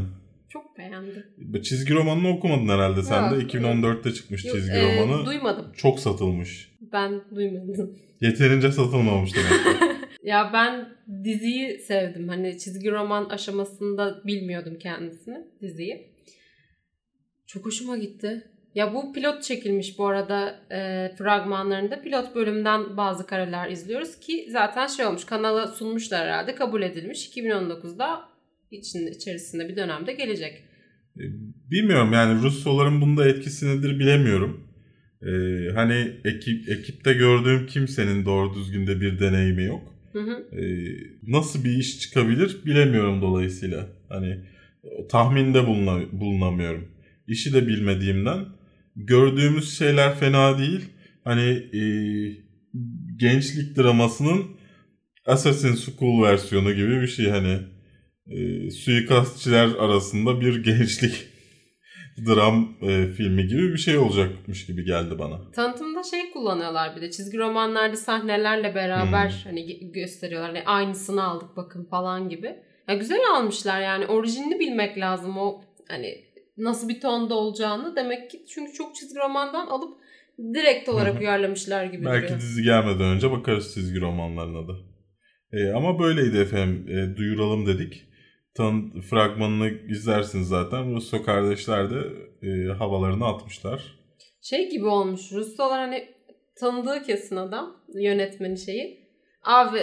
Çok beğendim. Çizgi romanını okumadın herhalde sen de. Yok. 2014'te çıkmış Yok, çizgi e, romanı. duymadım. Çok satılmış. Ben duymadım. <laughs> Yeterince satılmamış demek ki. <laughs> Ya ben diziyi sevdim. Hani çizgi roman aşamasında bilmiyordum kendisini, diziyi. Çok hoşuma gitti. Ya bu pilot çekilmiş bu arada e, fragmanlarında. Pilot bölümden bazı kareler izliyoruz ki zaten şey olmuş kanala sunmuşlar herhalde kabul edilmiş. 2019'da içinde, içerisinde bir dönemde gelecek. E, Bilmiyorum yani Russoların bunda etkisi nedir bilemiyorum. Ee, hani ekip ekipte gördüğüm kimsenin doğru düzgün de bir deneyimi yok. Hı hı. Ee, nasıl bir iş çıkabilir bilemiyorum dolayısıyla. Hani tahminde buluna- bulunamıyorum. İşi de bilmediğimden gördüğümüz şeyler fena değil. Hani e, gençlik dramasının Assassin's School versiyonu gibi bir şey hani e, suikastçiler arasında bir gençlik <laughs> dram e, filmi gibi bir şey olacakmış gibi geldi bana. Tanıtımda şey kullanıyorlar bir de çizgi romanlarda sahnelerle beraber Hmm. hani gösteriyorlar. Hani aynısını aldık bakın falan gibi. Ya güzel almışlar yani orijinini bilmek lazım o hani nasıl bir tonda olacağını demek ki çünkü çok çizgi romandan alıp direkt olarak uyarlamışlar gibi Belki duruyor. dizi gelmeden önce bakarız çizgi romanlarına da. E, ama böyleydi efendim. E, duyuralım dedik. Tan fragmanını izlersiniz zaten. Russo kardeşler de e, havalarını atmışlar. Şey gibi olmuş Russolar hani tanıdığı kesin adam yönetmeni şeyi. Abi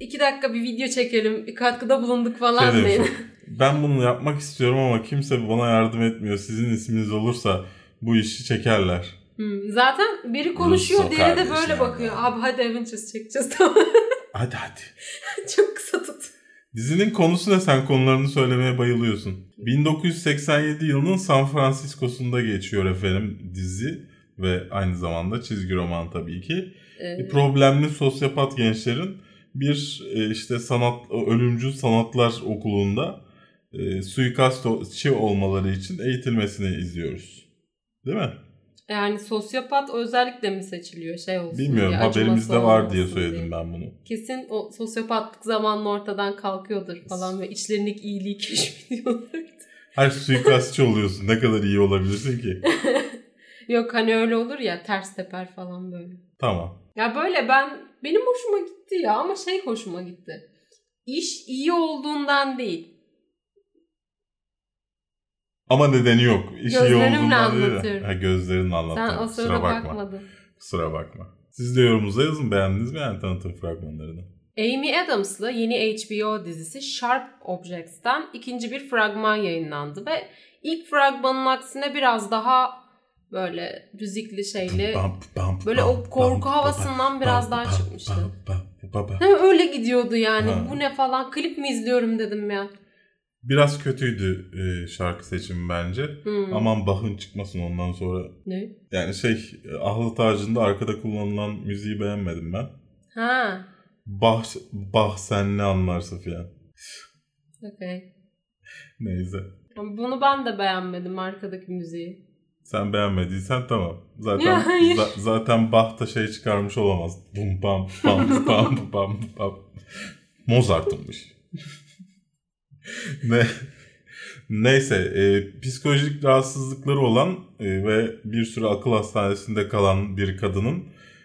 iki dakika bir video çekelim bir katkıda bulunduk falan Şey demiş, ben bunu yapmak istiyorum ama kimse bana yardım etmiyor. Sizin isminiz olursa bu işi çekerler. Hmm, Zaten biri konuşuyor Russo diğeri de böyle bakıyor. ya. Abi hadi Avengers çekeceğiz tamam. <laughs> Hadi hadi. Dizinin konusu ne? Sen konularını söylemeye bayılıyorsun. 1987 yılının San Francisco'sunda geçiyor efendim dizi ve aynı zamanda çizgi roman tabii ki. Ee, Problemli sosyopat gençlerin bir e, işte sanat ölümcül sanatlar okulunda e, suikastçı olmaları için eğitilmesini izliyoruz. Değil mi? Yani sosyopat özellikle mi seçiliyor şey olsun Bilmiyorum diye, haberimizde var diye söyledim ben bunu. Kesin o sosyopatlık zamanla ortadan kalkıyordur falan ve içlerindeki iyiliği <laughs> keşfediyorlar. Her suikastçı oluyorsun. Ne kadar iyi olabilirsin ki? <laughs> Yok hani öyle olur ya ters teper falan böyle. Tamam. Ya böyle ben benim hoşuma gitti ya ama şey hoşuma gitti. İş iyi olduğundan değil. Ama nedeni yok. İş iyi Gözlerimle anlatıyorum. Ha gözlerinle Sen anlattın. o Kusura sırada bakma. bakmadın. Kusura bakma. Siz de yorumunuza yazın. Beğendiniz mi yani tanıtım fragmanlarını? Amy Adams'lı yeni HBO dizisi Sharp Objects'ten ikinci bir fragman yayınlandı ve ilk fragmanın aksine biraz daha böyle müzikli şeyli böyle o korku havasından biraz daha çıkmıştı. öyle gidiyordu yani. Ha. Bu ne falan klip mi izliyorum dedim ya. Biraz kötüydü e, şarkı seçimi bence. Hmm. Aman Bach'ın çıkmasın ondan sonra. Ne? Yani şey Ahlı Tacı'nda arkada kullanılan müziği beğenmedim ben. Ha. Bah, bah sen ne anlarsın filan. Okey. Neyse. Bunu ben de beğenmedim arkadaki müziği. Sen beğenmediysen tamam. Zaten <laughs> za- zaten Bach da şey çıkarmış olamaz. Bum bam bam bam bam bam. Mozart'ınmış. <laughs> ne Neyse, e, psikolojik rahatsızlıkları olan e, ve bir süre akıl hastanesinde kalan bir kadının,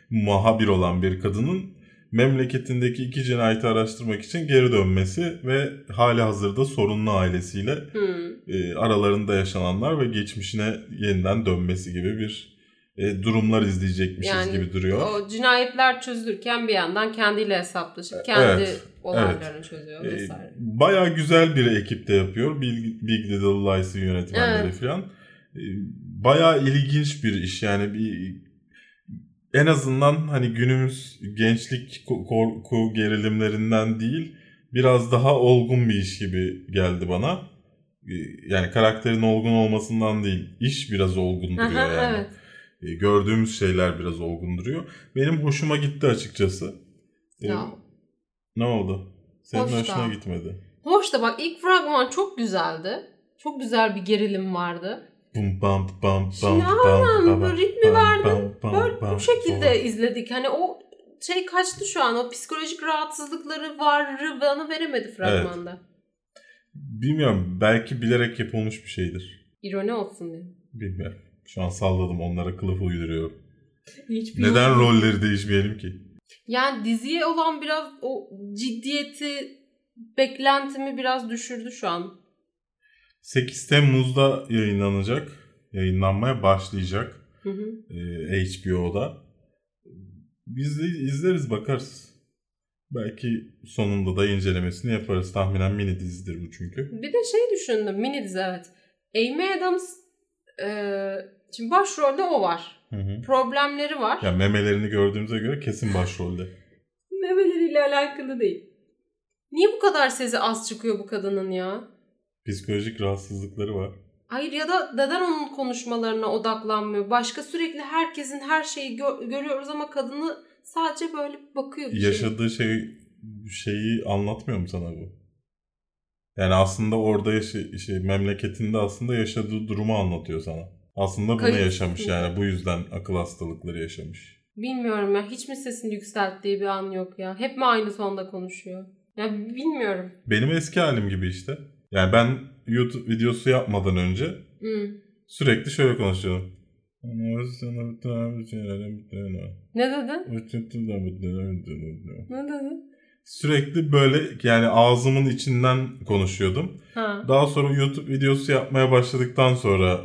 muhabir olan bir kadının memleketindeki iki cinayeti araştırmak için geri dönmesi ve hali hazırda sorunlu ailesiyle Hmm. e, aralarında yaşananlar ve geçmişine yeniden dönmesi gibi bir e, durumlar izleyecekmişiz Yani gibi duruyor. O cinayetler çözülürken bir yandan kendiyle hesaplaşıp kendi Evet, olaylarını çözüyor E, vesaire. Baya güzel bir ekipte yapıyor. Big, Big Little Lies'ın yönetmenleri Evet. falan. E, Baya ilginç bir iş yani bir en azından hani günümüz gençlik ko- korku gerilimlerinden değil biraz daha olgun bir iş gibi geldi bana. E, Yani karakterin olgun olmasından değil, iş biraz olgun duruyor Aha, yani. evet. E, Gördüğümüz şeyler biraz olgun duruyor. Benim hoşuma gitti açıkçası. E, Ya. Ne oldu? Senin Hoş da. hoşuna gitmedi. Hoş da bak ilk fragman çok güzeldi. Çok güzel bir gerilim vardı. Bum bam bam bam bam bam, ritmi verdi. Böyle bam, bu şekilde bam. izledik. Hani o şey kaçtı şu an. O psikolojik rahatsızlıkları varı bana veremedi fragmanda. Bilmiyorum belki bilerek yapılmış bir şeydir. İroni olsun diye. Bilmiyorum. Şu an salladım onlara kılıf uyduruyorum. Hiçbir Neden yok. rolleri değişmeyelim ki? Yani diziye olan biraz o ciddiyeti beklentimi biraz düşürdü şu an. 8 Temmuz'da yayınlanacak. Yayınlanmaya başlayacak. Hı hı. e, HBO'da. Biz de izleriz bakarız. Belki sonunda da incelemesini yaparız. Tahminen mini dizidir bu çünkü. Bir de şey düşündüm. Mini dizi evet. Amy Adams e, şimdi başrolde o var. Hı hı. Problemleri var. Ya memelerini gördüğümüze göre kesin başrolde. Memeleriyle alakalı değil. Niye bu kadar sesi az çıkıyor bu kadının ya? Psikolojik rahatsızlıkları var. Hayır ya da neden onun konuşmalarına odaklanmıyor? Başka sürekli herkesin her şeyi gö- görüyoruz ama kadını sadece böyle bakıyor bir şey. Yaşadığı şey şeyi anlatmıyor mu sana bu? Yani aslında orada yaşa, şey, memleketinde aslında yaşadığı durumu anlatıyor sana. Aslında bunu Kayıt- yaşamış yani bu yüzden akıl hastalıkları yaşamış. Bilmiyorum ya. Hiç mi sesini yükselttiği bir an yok ya? Hep mi aynı tonda konuşuyor? Ya bilmiyorum. Benim eski halim gibi işte. Yani ben YouTube videosu yapmadan önce Hmm. sürekli şöyle konuşuyordum. Ne dedin? Ne dedin? Sürekli böyle yani ağzımın içinden konuşuyordum. Ha. Daha sonra YouTube videosu yapmaya başladıktan sonra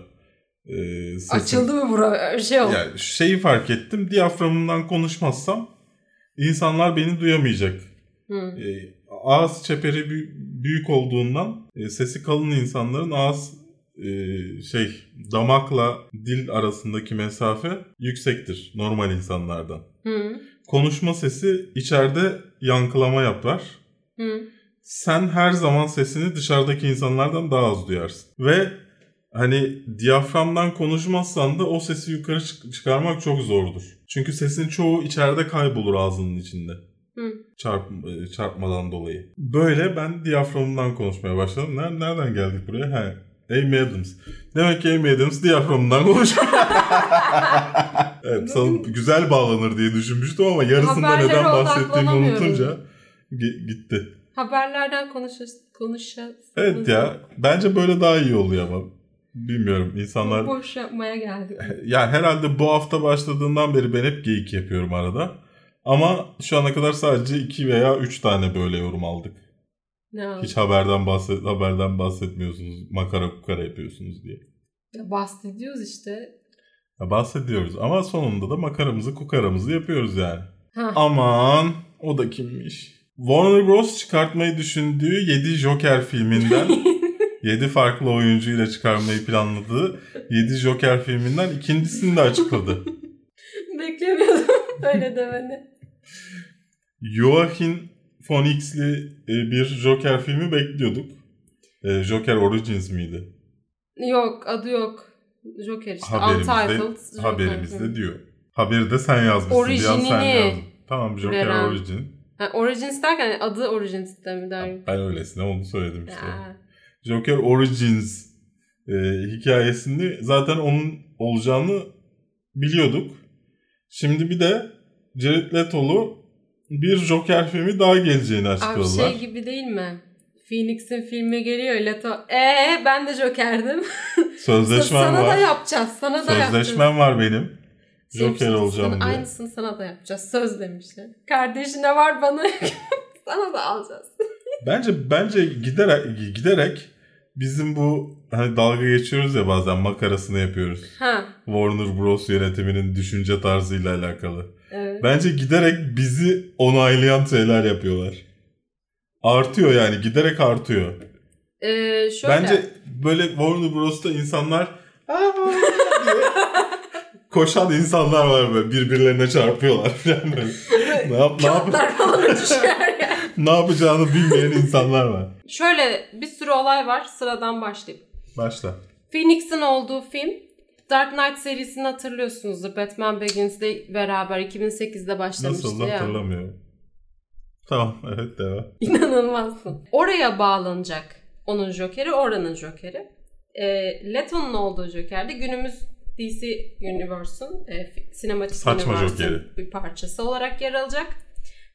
e, sesim... Açıldı mı bura? Şey oldu. Yani şeyi fark ettim. Diyaframımdan konuşmazsam insanlar beni duyamayacak. Hmm. E, ağız çeperi bü- büyük olduğundan e, sesi kalın insanların ağız e, şey damakla dil arasındaki mesafe yüksektir normal insanlardan. Hmm. Konuşma sesi içeride yankılama yapar. Hmm. Sen her zaman sesini dışarıdaki insanlardan daha az duyarsın. Ve hani diyaframdan konuşmazsan da o sesi yukarı çık- çıkarmak çok zordur. Çünkü sesin çoğu içeride kaybolur ağzının içinde. Hı. Çarp, e, çarpmadan dolayı. Böyle ben diyaframımdan konuşmaya başladım. Ner- Nereden geldik buraya? He. Amy Adams. Demek ki Amy Adams diyaframından konuşuyor. <laughs> evet, sana güzel bağlanır diye düşünmüştüm ama yarısında Haberlere neden bahsettiğimi unutunca gi- gitti. Haberlerden konuşa konuşa. Evet ya bence böyle daha iyi oluyor ama. Bilmiyorum insanlar Boş yapmaya geldik. <laughs> yani herhalde bu hafta başladığından beri ben hep geyik yapıyorum arada. Ama şu ana kadar sadece 2 veya 3 tane böyle yorum aldık. Ne oldu? Hiç haberden bahset haberden bahsetmiyorsunuz. Makara kukara yapıyorsunuz diye. Ya bahsediyoruz işte. Ya bahsediyoruz ama sonunda da makaramızı kukaramızı yapıyoruz yani. Ha. Aman o da kimmiş? Warner Bros. çıkartmayı düşündüğü 7 Joker filminden <laughs> 7 farklı oyuncuyla çıkarmayı planladığı 7 Joker filminden ikincisini de açıkladı. <laughs> Beklemiyordum öyle demeni. Joaquin Phoenix'li e, bir Joker filmi bekliyorduk. E, Joker Origins miydi? Yok adı yok. Joker işte. Haberimizde, Untitled Joker. haberimizde diyor. Haberi de sen yazmışsın. an sen Orijinini yazdın. Tamam Joker veren. Origin. Ha, Origins derken adı Origins de mi der? Ben öylesine onu söyledim işte. Ya. Joker Origins e, hikayesinde zaten onun olacağını biliyorduk. Şimdi bir de Jared Leto'lu bir Joker filmi daha geleceğini Abi açıkladılar. şey gibi değil mi? Phoenix'in filmi geliyor Leto. Ee ben de Joker'dim. <laughs> Sözleşmem sana var. da yapacağız. Sana da yapacağız. Sözleşmem var benim. Joker olacağım sana- diye. Aynısını sana da yapacağız. Söz demişler. Kardeşine var bana. <laughs> sana da alacağız. Bence bence giderek giderek bizim bu hani dalga geçiyoruz ya bazen makarasını yapıyoruz. Ha. Warner Bros yönetiminin düşünce tarzıyla alakalı. Evet. Bence giderek bizi onaylayan şeyler yapıyorlar. Artıyor yani giderek artıyor. Ee, şöyle. Bence böyle Warner Bros'ta insanlar <laughs> koşan insanlar var böyle birbirlerine çarpıyorlar falan böyle. ne, yap, ne, yap, falan düşer. Ne yapacağını bilmeyen insanlar var. Şöyle bir sürü olay var. Sıradan başlayayım. Başla. Phoenix'in olduğu film Dark Knight serisini hatırlıyorsunuzdur. Batman Begins'le beraber 2008'de başlamıştı Nasıl ya. hatırlamıyorum. Tamam evet devam. <laughs> İnanılmazsın. Oraya bağlanacak onun Joker'i, oranın Joker'i. E, Leto'nun olduğu Joker de günümüz DC Universe'un e, sinematik Saçma universe'ın Joker'i. bir parçası olarak yer alacak.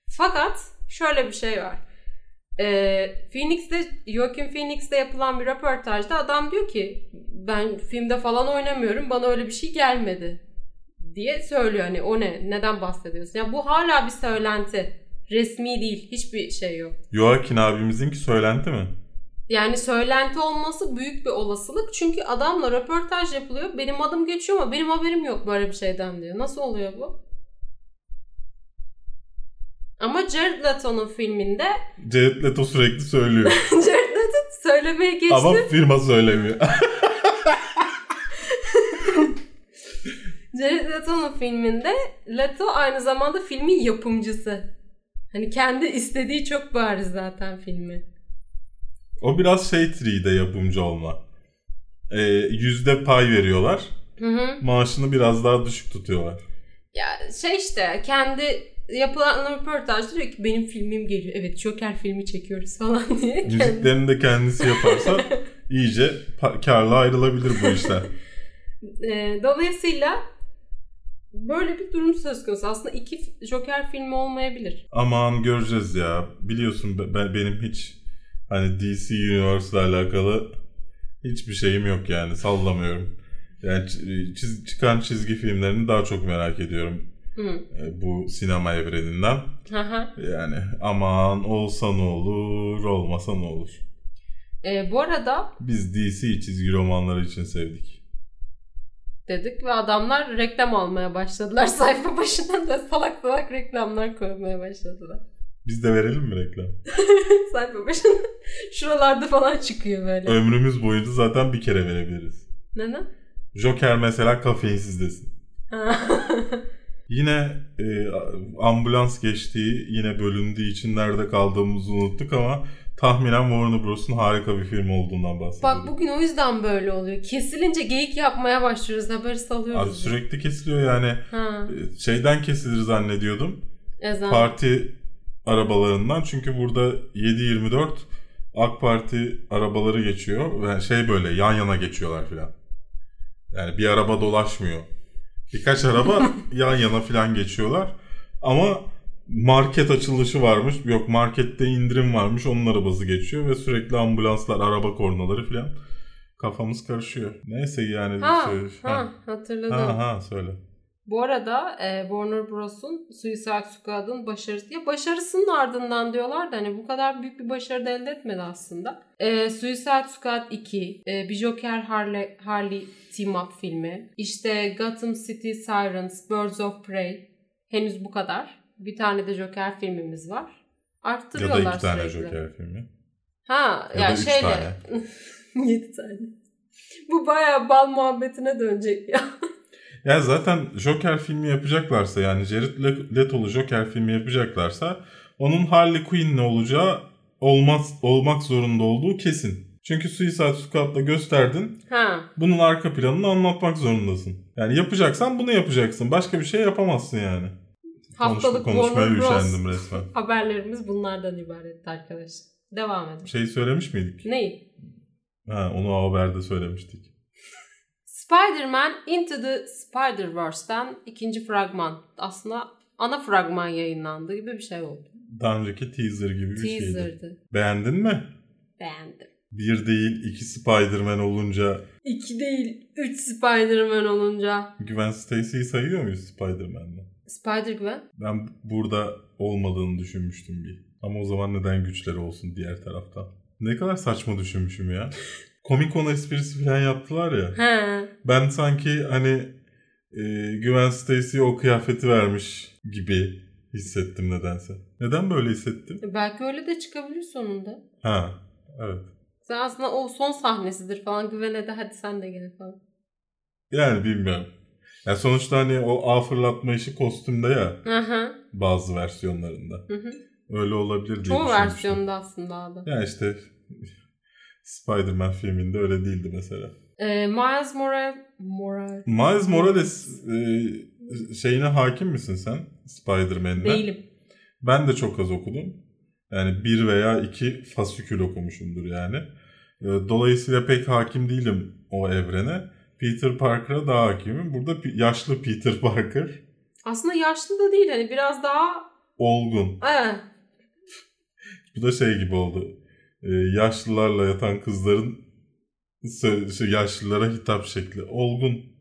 Fakat şöyle bir şey var. E, Phoenix'te, Joaquin Phoenix'te yapılan bir röportajda adam diyor ki ben filmde falan oynamıyorum bana öyle bir şey gelmedi diye söylüyor. Hani o ne? Neden bahsediyorsun? Ya bu hala bir söylenti. Resmi değil. Hiçbir şey yok. Joaquin abimizinki söylenti mi? Yani söylenti olması büyük bir olasılık. Çünkü adamla röportaj yapılıyor. Benim adım geçiyor ama benim haberim yok böyle bir şeyden diyor. Nasıl oluyor bu? Ama Jared Leto'nun filminde Jared Leto sürekli söylüyor. <laughs> Jared Leto söylemeye geçti. Ama firma söylemiyor. <laughs> Jared Leto'nun filminde Leto aynı zamanda filmin yapımcısı. Hani kendi istediği çok bariz zaten filmi. o biraz şey triği yapımcı olma. Ee, yüzde pay veriyorlar. Hı hı. Maaşını biraz daha düşük tutuyorlar. Ya şey işte kendi yapılan röportajda diyor ki benim filmim geliyor. Evet Joker filmi çekiyoruz falan <laughs> diye. Müziklerini de kendisi yaparsa <laughs> iyice karla ayrılabilir bu işler. Dolayısıyla böyle bir durum söz konusu. Aslında iki Joker filmi olmayabilir. Aman göreceğiz ya. Biliyorsun be- ben benim hiç hani DC Universe ile alakalı hiçbir şeyim yok yani sallamıyorum. Yani çiz- çıkan çizgi filmlerini daha çok merak ediyorum Hı. e, bu sinema evreninden. Hı. Yani aman olsa ne olur, olmasa ne olur. Ee, bu arada Biz DC çizgi romanları için sevdik. dedik ve adamlar reklam almaya başladılar. <laughs> Sayfa başına da salak salak reklamlar koymaya başladılar. Biz de verelim mi reklam? <laughs> Sayfa başına şuralarda falan çıkıyor böyle. Ömrümüz boyunca zaten bir kere verebiliriz. Neden? Joker mesela kafeinsiz desin. <laughs> Yine e, ambulans geçtiği, yine bölündüğü için nerede kaldığımızı unuttuk ama tahminen Warner Bros'un harika bir film olduğundan bahsediyoruz. Bak bugün o yüzden böyle oluyor. Kesilince geyik yapmaya başlıyoruz. Haberi salıyoruz. Abi sürekli kesiliyor yani. Ha. E, Şeyden kesilir zannediyordum. Ezan. Parti arabalarından. Çünkü burada 7-24 AK Parti arabaları geçiyor. Yani şey böyle yan yana geçiyorlar filan. Yani bir araba dolaşmıyor. Birkaç araba <laughs> yan yana filan geçiyorlar. Ama market açılışı varmış. Yok markette indirim varmış. Onun arabası geçiyor ve sürekli ambulanslar, araba kornaları falan. Kafamız karışıyor. Neyse yani. Ha, şey- ha hatırladım. ha, ha söyle. Bu arada e, Warner Bros'un Suicide Squad'ın başarısı ya başarısının ardından diyorlar da hani bu kadar büyük bir başarı da elde etmedi aslında. E, Suicide Squad 2, e, bir Joker Harley, Harley Team Up filmi, işte Gotham City Sirens, Birds of Prey henüz bu kadar. Bir tane de Joker filmimiz var. Ya Arttırıyorlar da iki tane sürekli. Joker filmi. Ha Ya ya da üç şeyle tane. <laughs> 7 tane. Bu bayağı bal muhabbetine dönecek ya. <laughs> Ya zaten Joker filmi yapacaklarsa yani Jared Le- Leto'lu Joker filmi yapacaklarsa onun Harley Quinn'le olacağı olmaz olmak zorunda olduğu kesin. Çünkü Suicide Squad'da gösterdin. Ha. Bunun arka planını anlatmak zorundasın. Yani yapacaksan bunu yapacaksın. Başka bir şey yapamazsın yani. Haftalık Konuş- konuşmaya üşendim resmen. <laughs> Haberlerimiz bunlardan ibaretti arkadaşlar. Devam edin. Şey söylemiş miydik? Neyi? Ha, onu haberde söylemiştik. Spider-Man Into the Spider-Verse'den ikinci fragman. Aslında ana fragman yayınlandı gibi bir şey oldu. Daha önceki teaser gibi bir şeydi. Teaser'dı. Beğendin mi? Beğendim. Bir değil iki Spider-Man olunca İki değil, üç Spider-Man olunca. Gwen Stacy'yi sayıyor muyuz Spider-Man'le? Spider-Gwen? Ben burada olmadığını düşünmüştüm bir. Ama o zaman neden güçleri olsun diğer taraftan? Ne kadar saçma düşünmüşüm ya. <laughs> Comic Con esprisi falan yaptılar ya. He. Ben sanki hani e, Gwen Stacy'ye o kıyafeti vermiş gibi hissettim nedense. Neden böyle hissettim? E, Belki öyle de çıkabilir sonunda. Ha, evet. Sen aslında o son sahnesidir falan. Güvene de hadi sen de gel falan. Yani bilmiyorum. Yani sonuçta hani o ağ fırlatma işi kostümde ya hı. bazı versiyonlarında. hı hı. Öyle olabilir diye Çoğu versiyonda aslında abi. Ya işte Spider-Man filminde öyle değildi mesela. Ee, Miles Morales... Morales... Miles Morales e, şeyine hakim misin sen? Spider-Man'ine. Değilim. Ben de çok az okudum. Yani bir veya iki fasikül okumuşumdur yani. E, Dolayısıyla pek hakim değilim o evrene. Peter Parker'a daha hakimim. Burada yaşlı Peter Parker. Aslında yaşlı da değil hani biraz daha... Olgun. Ee, Bu da şey gibi oldu. E, yaşlılarla yatan kızların şey, yaşlılara hitap şekli. Olgun.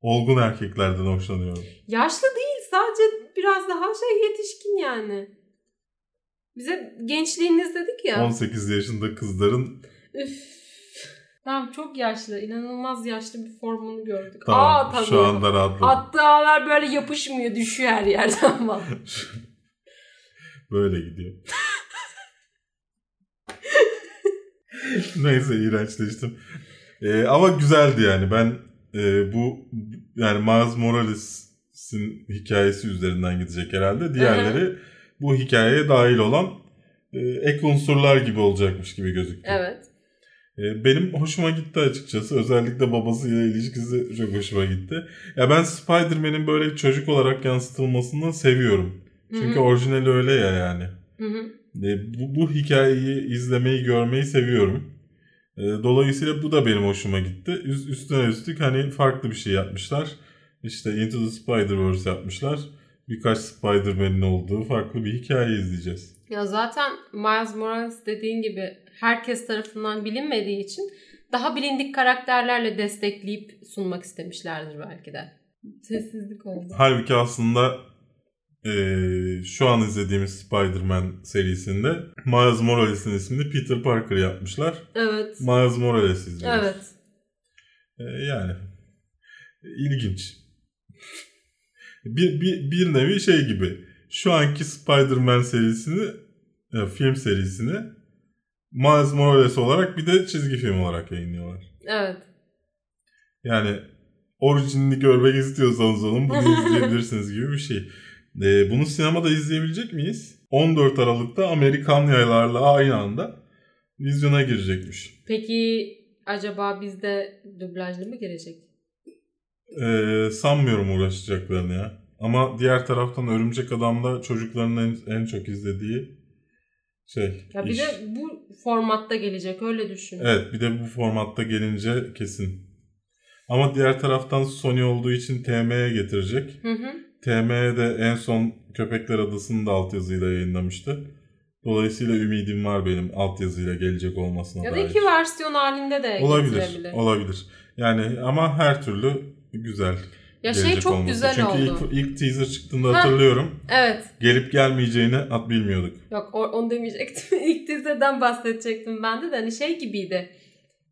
Olgun erkeklerden hoşlanıyorum. yaşlı değil sadece biraz daha şey yetişkin yani. Bize gençliğiniz dedik ya. 18 yaşında kızların Üf. Tamam çok yaşlı. inanılmaz yaşlı bir formunu gördük. tamam Aa tabii. şu anda rahatladım. Attığı ağlar böyle yapışmıyor. Düşüyor her yerden bak. <laughs> Böyle gidiyor. <laughs> Neyse iğrençleştim. Ee, ama güzeldi yani. Ben e, bu yani Miles Morales'in hikayesi üzerinden gidecek herhalde. Diğerleri bu hikayeye dahil olan e, ek unsurlar gibi olacakmış gibi gözüktü. Evet. E, Benim hoşuma gitti açıkçası. Özellikle babasıyla ilişkisi çok hoşuma gitti. Ya ben Spider-Man'in böyle çocuk olarak yansıtılmasını seviyorum. Çünkü Hı hı. orijinali öyle ya yani. Hı hı. E, Bu, bu hikayeyi izlemeyi, görmeyi seviyorum. E, Dolayısıyla bu da benim hoşuma gitti. Üst, üstüne üstlük hani farklı bir şey yapmışlar. İşte Into the Spider-Verse yapmışlar. Birkaç Spider-Man'in olduğu farklı bir hikaye izleyeceğiz. Ya zaten Miles Morales dediğin gibi herkes tarafından bilinmediği için daha bilindik karakterlerle destekleyip sunmak istemişlerdir belki de. Sessizlik oldu. Halbuki aslında eee, şu an izlediğimiz Spider-Man serisinde Miles Morales'in ismini Peter Parker yapmışlar. Evet. Miles Morales izliyoruz. Evet. Eee, yani ilginç. bir, bir, bir nevi şey gibi. Şu anki Spider-Man serisini, e, film serisini Miles Morales olarak bir de çizgi film olarak yayınlıyorlar. Evet. Yani orijinini görmek istiyorsanız onun bunu <laughs> izleyebilirsiniz gibi bir şey. Ee, bunu sinemada izleyebilecek miyiz? 14 Aralık'ta Amerikan yaylarla aynı anda vizyona girecekmiş. Peki acaba bizde dublajlı mı gelecek? Ee, sanmıyorum uğraşacaklarını ya. Ama diğer taraftan Örümcek Adam'da çocukların en, en çok izlediği şey Ya bir iş. de bu formatta gelecek öyle düşün. Evet bir de bu formatta gelince kesin. Ama diğer taraftan Sony olduğu için TM'ye getirecek. Hı hı. TM'de en son Köpekler Adası'nı da altyazıyla yayınlamıştı. Dolayısıyla ümidim var benim altyazıyla gelecek olmasına Ya da dair. iki versiyon halinde de Olabilir, olabilir. Yani ama her türlü güzel. Ya şey çok olması. güzel Çünkü oldu. ilk, ilk teaser çıktığında Ha. hatırlıyorum. Evet. Gelip gelmeyeceğini at bilmiyorduk. Yok onu demeyecektim. <laughs> İlk teaser'dan bahsedecektim ben de de hani şey gibiydi.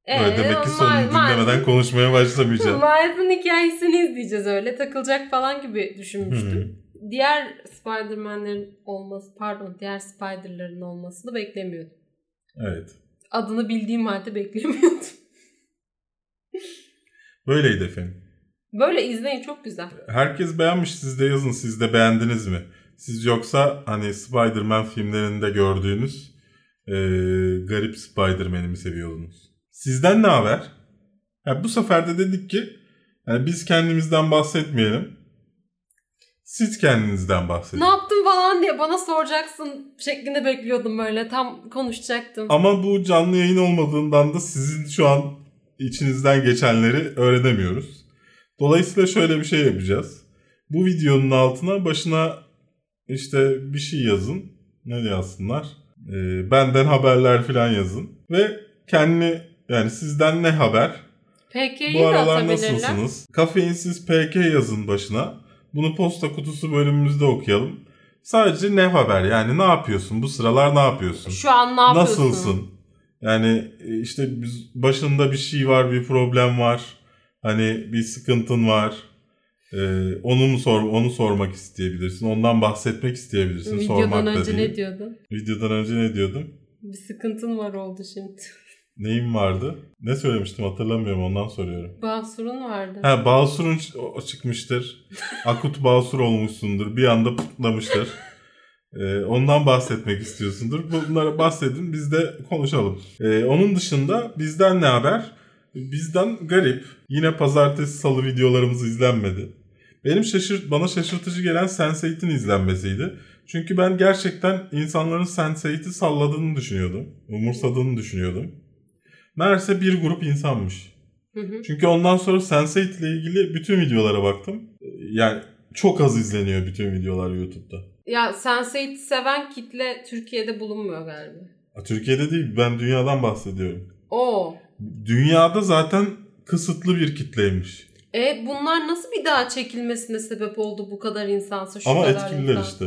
Ee, demek ki sonunu Ma- dinlemeden konuşmaya başlamayacağım. Miles'ın <laughs> hikayesini izleyeceğiz öyle. Takılacak falan gibi düşünmüştüm. Diğer Spider-Man'lerin olması, pardon diğer Spider'ların olmasını beklemiyordum. evet. Adını bildiğim halde beklemiyordum. <laughs> Böyleydi efendim. Böyle izleyin çok güzel. Herkes beğenmiş siz de yazın siz de beğendiniz mi? Siz yoksa hani Spider-Man filmlerinde gördüğünüz e, garip Spider-Man'i mi seviyordunuz? Sizden ne haber? Ya bu sefer de dedik ki yani biz kendimizden bahsetmeyelim. Siz kendinizden bahsedin. Ne yaptın falan diye bana soracaksın şeklinde bekliyordum böyle. Tam konuşacaktım. Ama bu canlı yayın olmadığından da sizin şu an içinizden geçenleri öğrenemiyoruz. Dolayısıyla şöyle bir şey yapacağız. Bu videonun altına başına işte bir şey yazın. Ne yazsınlar? Ee, benden haberler falan yazın. Ve kendi yani sizden ne haber? PK'yi Bu aralar nasılsınız? Kafeinsiz PK yazın başına. Bunu posta kutusu bölümümüzde okuyalım. Sadece ne haber? Yani ne yapıyorsun? Bu sıralar ne yapıyorsun? Şu an ne yapıyorsun? Nasılsın? Yani e, işte başında bir şey var, bir problem var. Hani bir sıkıntın var. Ee, onu mu sor, onu sormak isteyebilirsin. Ondan bahsetmek isteyebilirsin. Videodan sormak da önce değil. ne diyordun? Videodan önce ne diyordum? Bir sıkıntın var oldu şimdi. Neyim vardı? Ne söylemiştim hatırlamıyorum ondan soruyorum. Basur'un vardı. Ha Basur'un çıkmıştır. <laughs> Akut Basur olmuşsundur. Bir anda pıtlamıştır. Ee, ondan bahsetmek istiyorsundur. Bunlara bahsedin biz de konuşalım. Ee, onun dışında bizden ne haber? Bizden garip. Yine pazartesi salı videolarımız izlenmedi. Benim şaşırt bana şaşırtıcı gelen Sense8'in izlenmesiydi. Çünkü ben gerçekten insanların Sense8'i salladığını düşünüyordum. Umursadığını düşünüyordum. Meğerse bir grup insanmış. Hı hı. Çünkü ondan sonra Sense8 ile ilgili bütün videolara baktım. Yani çok az izleniyor bütün videolar YouTube'da. Ya Sense8 seven kitle Türkiye'de bulunmuyor galiba. Türkiye'de değil ben dünyadan bahsediyorum. Oo. Dünyada zaten kısıtlı bir kitleymiş. E bunlar nasıl bir daha çekilmesine sebep oldu bu kadar insansa şu Ama kadar etkililer insan? işte.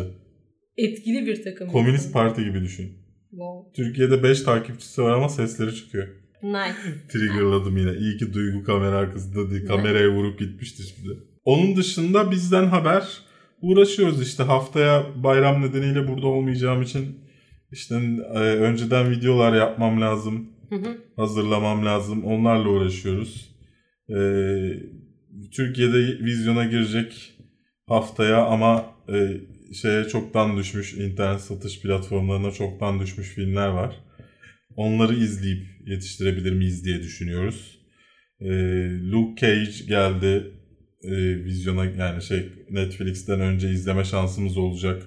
Etkili bir takım. Komünist insan. parti gibi düşün. Wow. Türkiye'de 5 takipçisi var ama sesleri çıkıyor. Nice. <laughs> Triggerladım yine. İyi ki Duygu kamera arkasında değil. Kameraya vurup gitmişti şimdi. Onun dışında bizden haber uğraşıyoruz işte. Haftaya bayram nedeniyle burada olmayacağım için işte e, önceden videolar yapmam lazım. Hı hı. Hazırlamam lazım. Onlarla uğraşıyoruz. E, Türkiye'de vizyona girecek haftaya ama e, şeye çoktan düşmüş internet satış platformlarına çoktan düşmüş filmler var. Onları izleyip yetiştirebilir miyiz diye düşünüyoruz. Ee, Luke Cage geldi e, vizyona yani şey Netflix'ten önce izleme şansımız olacak.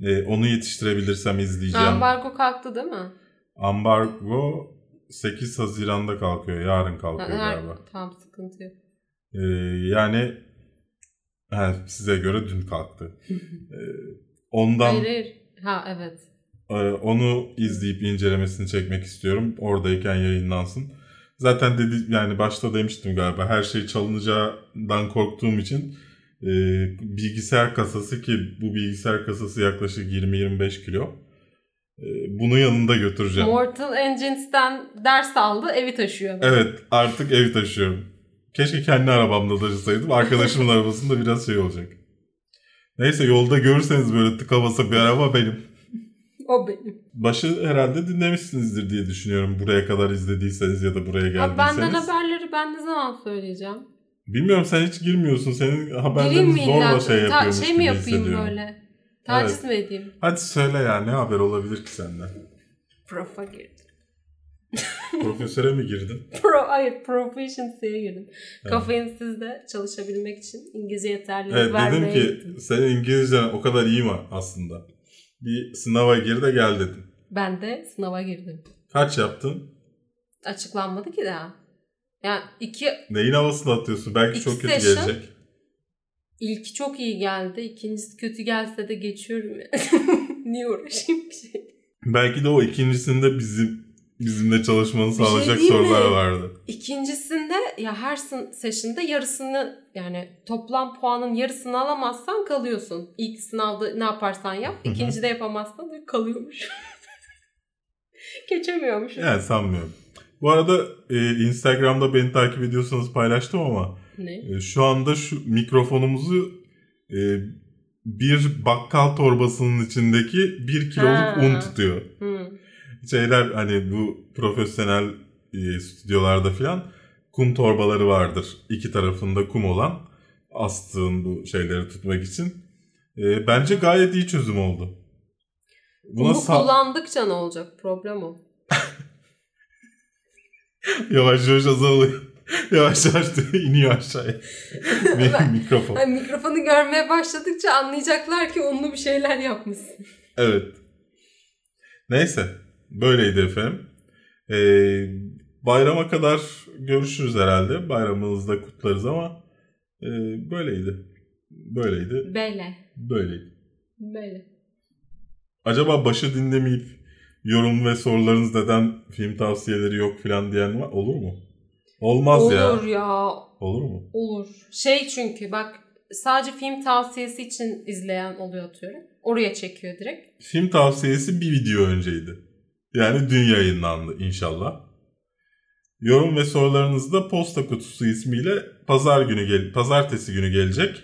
Ee, onu yetiştirebilirsem izleyeceğim. Ambargo kalktı değil mi? Ambargo 8 Haziran'da kalkıyor. Yarın kalkıyor Ha, galiba. Tamam sıkıntı yok. Ee, yani ha, size göre dün kalktı. <laughs> Ee, ondan Hayır hayır. Ha evet. Ee, Onu izleyip incelemesini çekmek istiyorum. Oradayken yayınlansın. Zaten dedi yani başta demiştim galiba her şey çalınacağından korktuğum için e, bilgisayar kasası ki bu bilgisayar kasası yaklaşık 20-25 kilo. E, bunu yanında götüreceğim. Mortal Engines'ten ders aldı evi taşıyor. Evet artık evi taşıyorum. Keşke kendi arabamda taşısaydım. Arkadaşımın <laughs> arabasında biraz şey olacak. Neyse yolda görürseniz böyle tıka basa bir araba benim. O benim. Başı herhalde dinlemişsinizdir diye düşünüyorum. Buraya kadar izlediyseniz ya da buraya Abi geldiyseniz. benden haberleri ben ne zaman söyleyeceğim? Bilmiyorum sen hiç girmiyorsun. Senin haberlerin zorla şey Ta- yapıyormuş şey mi yapayım böyle? Taciz mi edeyim? Hadi söyle ya ne haber olabilir ki senden? Prof'a girdim. <laughs> Profesöre mi girdin? Pro, hayır proficiency'ye girdim. Kafeinsiz de çalışabilmek için İngilizce yeterliliği Evet vermeye dedim ki gittim. senin İngilizcen o kadar iyi mi aslında? Bir sınava gir de gel dedim. Ben de sınava girdim. Kaç yaptın? Açıklanmadı ki daha. Yani iki Neyin havasını atıyorsun? Belki çok kötü session. gelecek. İlki çok iyi geldi. İkincisi kötü gelse de geçiyorum. <laughs> Niye uğraşayım bir şey? Belki de o ikincisinde bizim bizimle çalışmanı şey sağlayacak mi? sorular vardı. İkincisinde ya her session'da yarısını yani toplam puanın yarısını alamazsan kalıyorsun. İlk sınavda ne yaparsan yap. İkincide yapamazsan kalıyormuş. <laughs> Geçemiyormuş. Yani sanmıyorum. Bu arada e, Instagram'da beni takip ediyorsanız paylaştım ama Ne? e, şu anda şu mikrofonumuzu e, bir bakkal torbasının içindeki bir kiloluk Ha. un tutuyor. Hı. Şeyler hani bu profesyonel e, stüdyolarda falan kum torbaları vardır. İki tarafında kum olan astığın bu şeyleri tutmak için. E, bence gayet iyi çözüm oldu. Buna Bunu kullandıkça ne olacak? Problem o. <laughs> yavaş yavaş azalıyor. <laughs> yavaş yavaş iniyor aşağıya. <laughs> Ben- Mikrofon. Hani mikrofonu görmeye başladıkça anlayacaklar ki onunla bir şeyler yapmışsın. Evet. Neyse. Böyleydi efendim. Ee, bayrama kadar görüşürüz herhalde. Bayramınızı da kutlarız ama e, böyleydi. Böyleydi. Böyle. Böyleydi. Böyle. Acaba başı dinlemeyip yorum ve sorularınız neden film tavsiyeleri yok falan diyen var, olur mu? Olmaz ya. Olur ya. Olur mu? Olur. Şey çünkü bak sadece film tavsiyesi için izleyen oluyor atıyorum. Oraya çekiyor direkt. Film tavsiyesi bir video önceydi. Yani dün yayınlandı inşallah. Yorum ve sorularınız da posta kutusu ismiyle pazar günü gel pazartesi günü gelecek.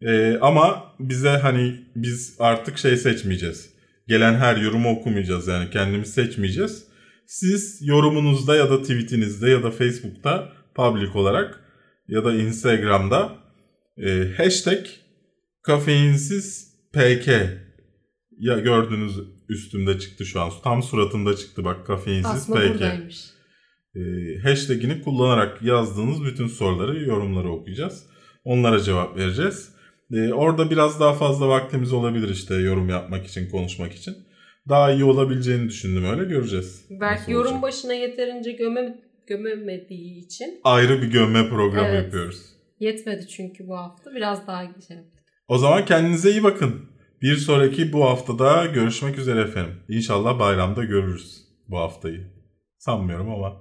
Ee, ama bize hani biz artık şey seçmeyeceğiz. Gelen her yorumu okumayacağız yani kendimiz seçmeyeceğiz. Siz yorumunuzda ya da tweetinizde ya da Facebook'ta public olarak ya da Instagram'da e, hashtag kafeinsiz pk ya gördüğünüz üstümde çıktı şu an. Tam suratımda çıktı bak kafeinsiz Aslında pk. buradaymış. E, hashtagini kullanarak yazdığınız bütün soruları, yorumları okuyacağız. Onlara cevap vereceğiz. E, orada biraz daha fazla vaktimiz olabilir işte yorum yapmak için, konuşmak için. Daha iyi olabileceğini düşündüm öyle göreceğiz. Belki yorum olacak. başına yeterince göme, gömemediği için Ayrı bir gömme programı Evet. yapıyoruz. yetmedi çünkü bu hafta. Biraz daha şey yaptık. O zaman kendinize iyi bakın. Bir sonraki bu haftada görüşmek üzere efendim. İnşallah bayramda görürüz bu haftayı. Sanmıyorum ama.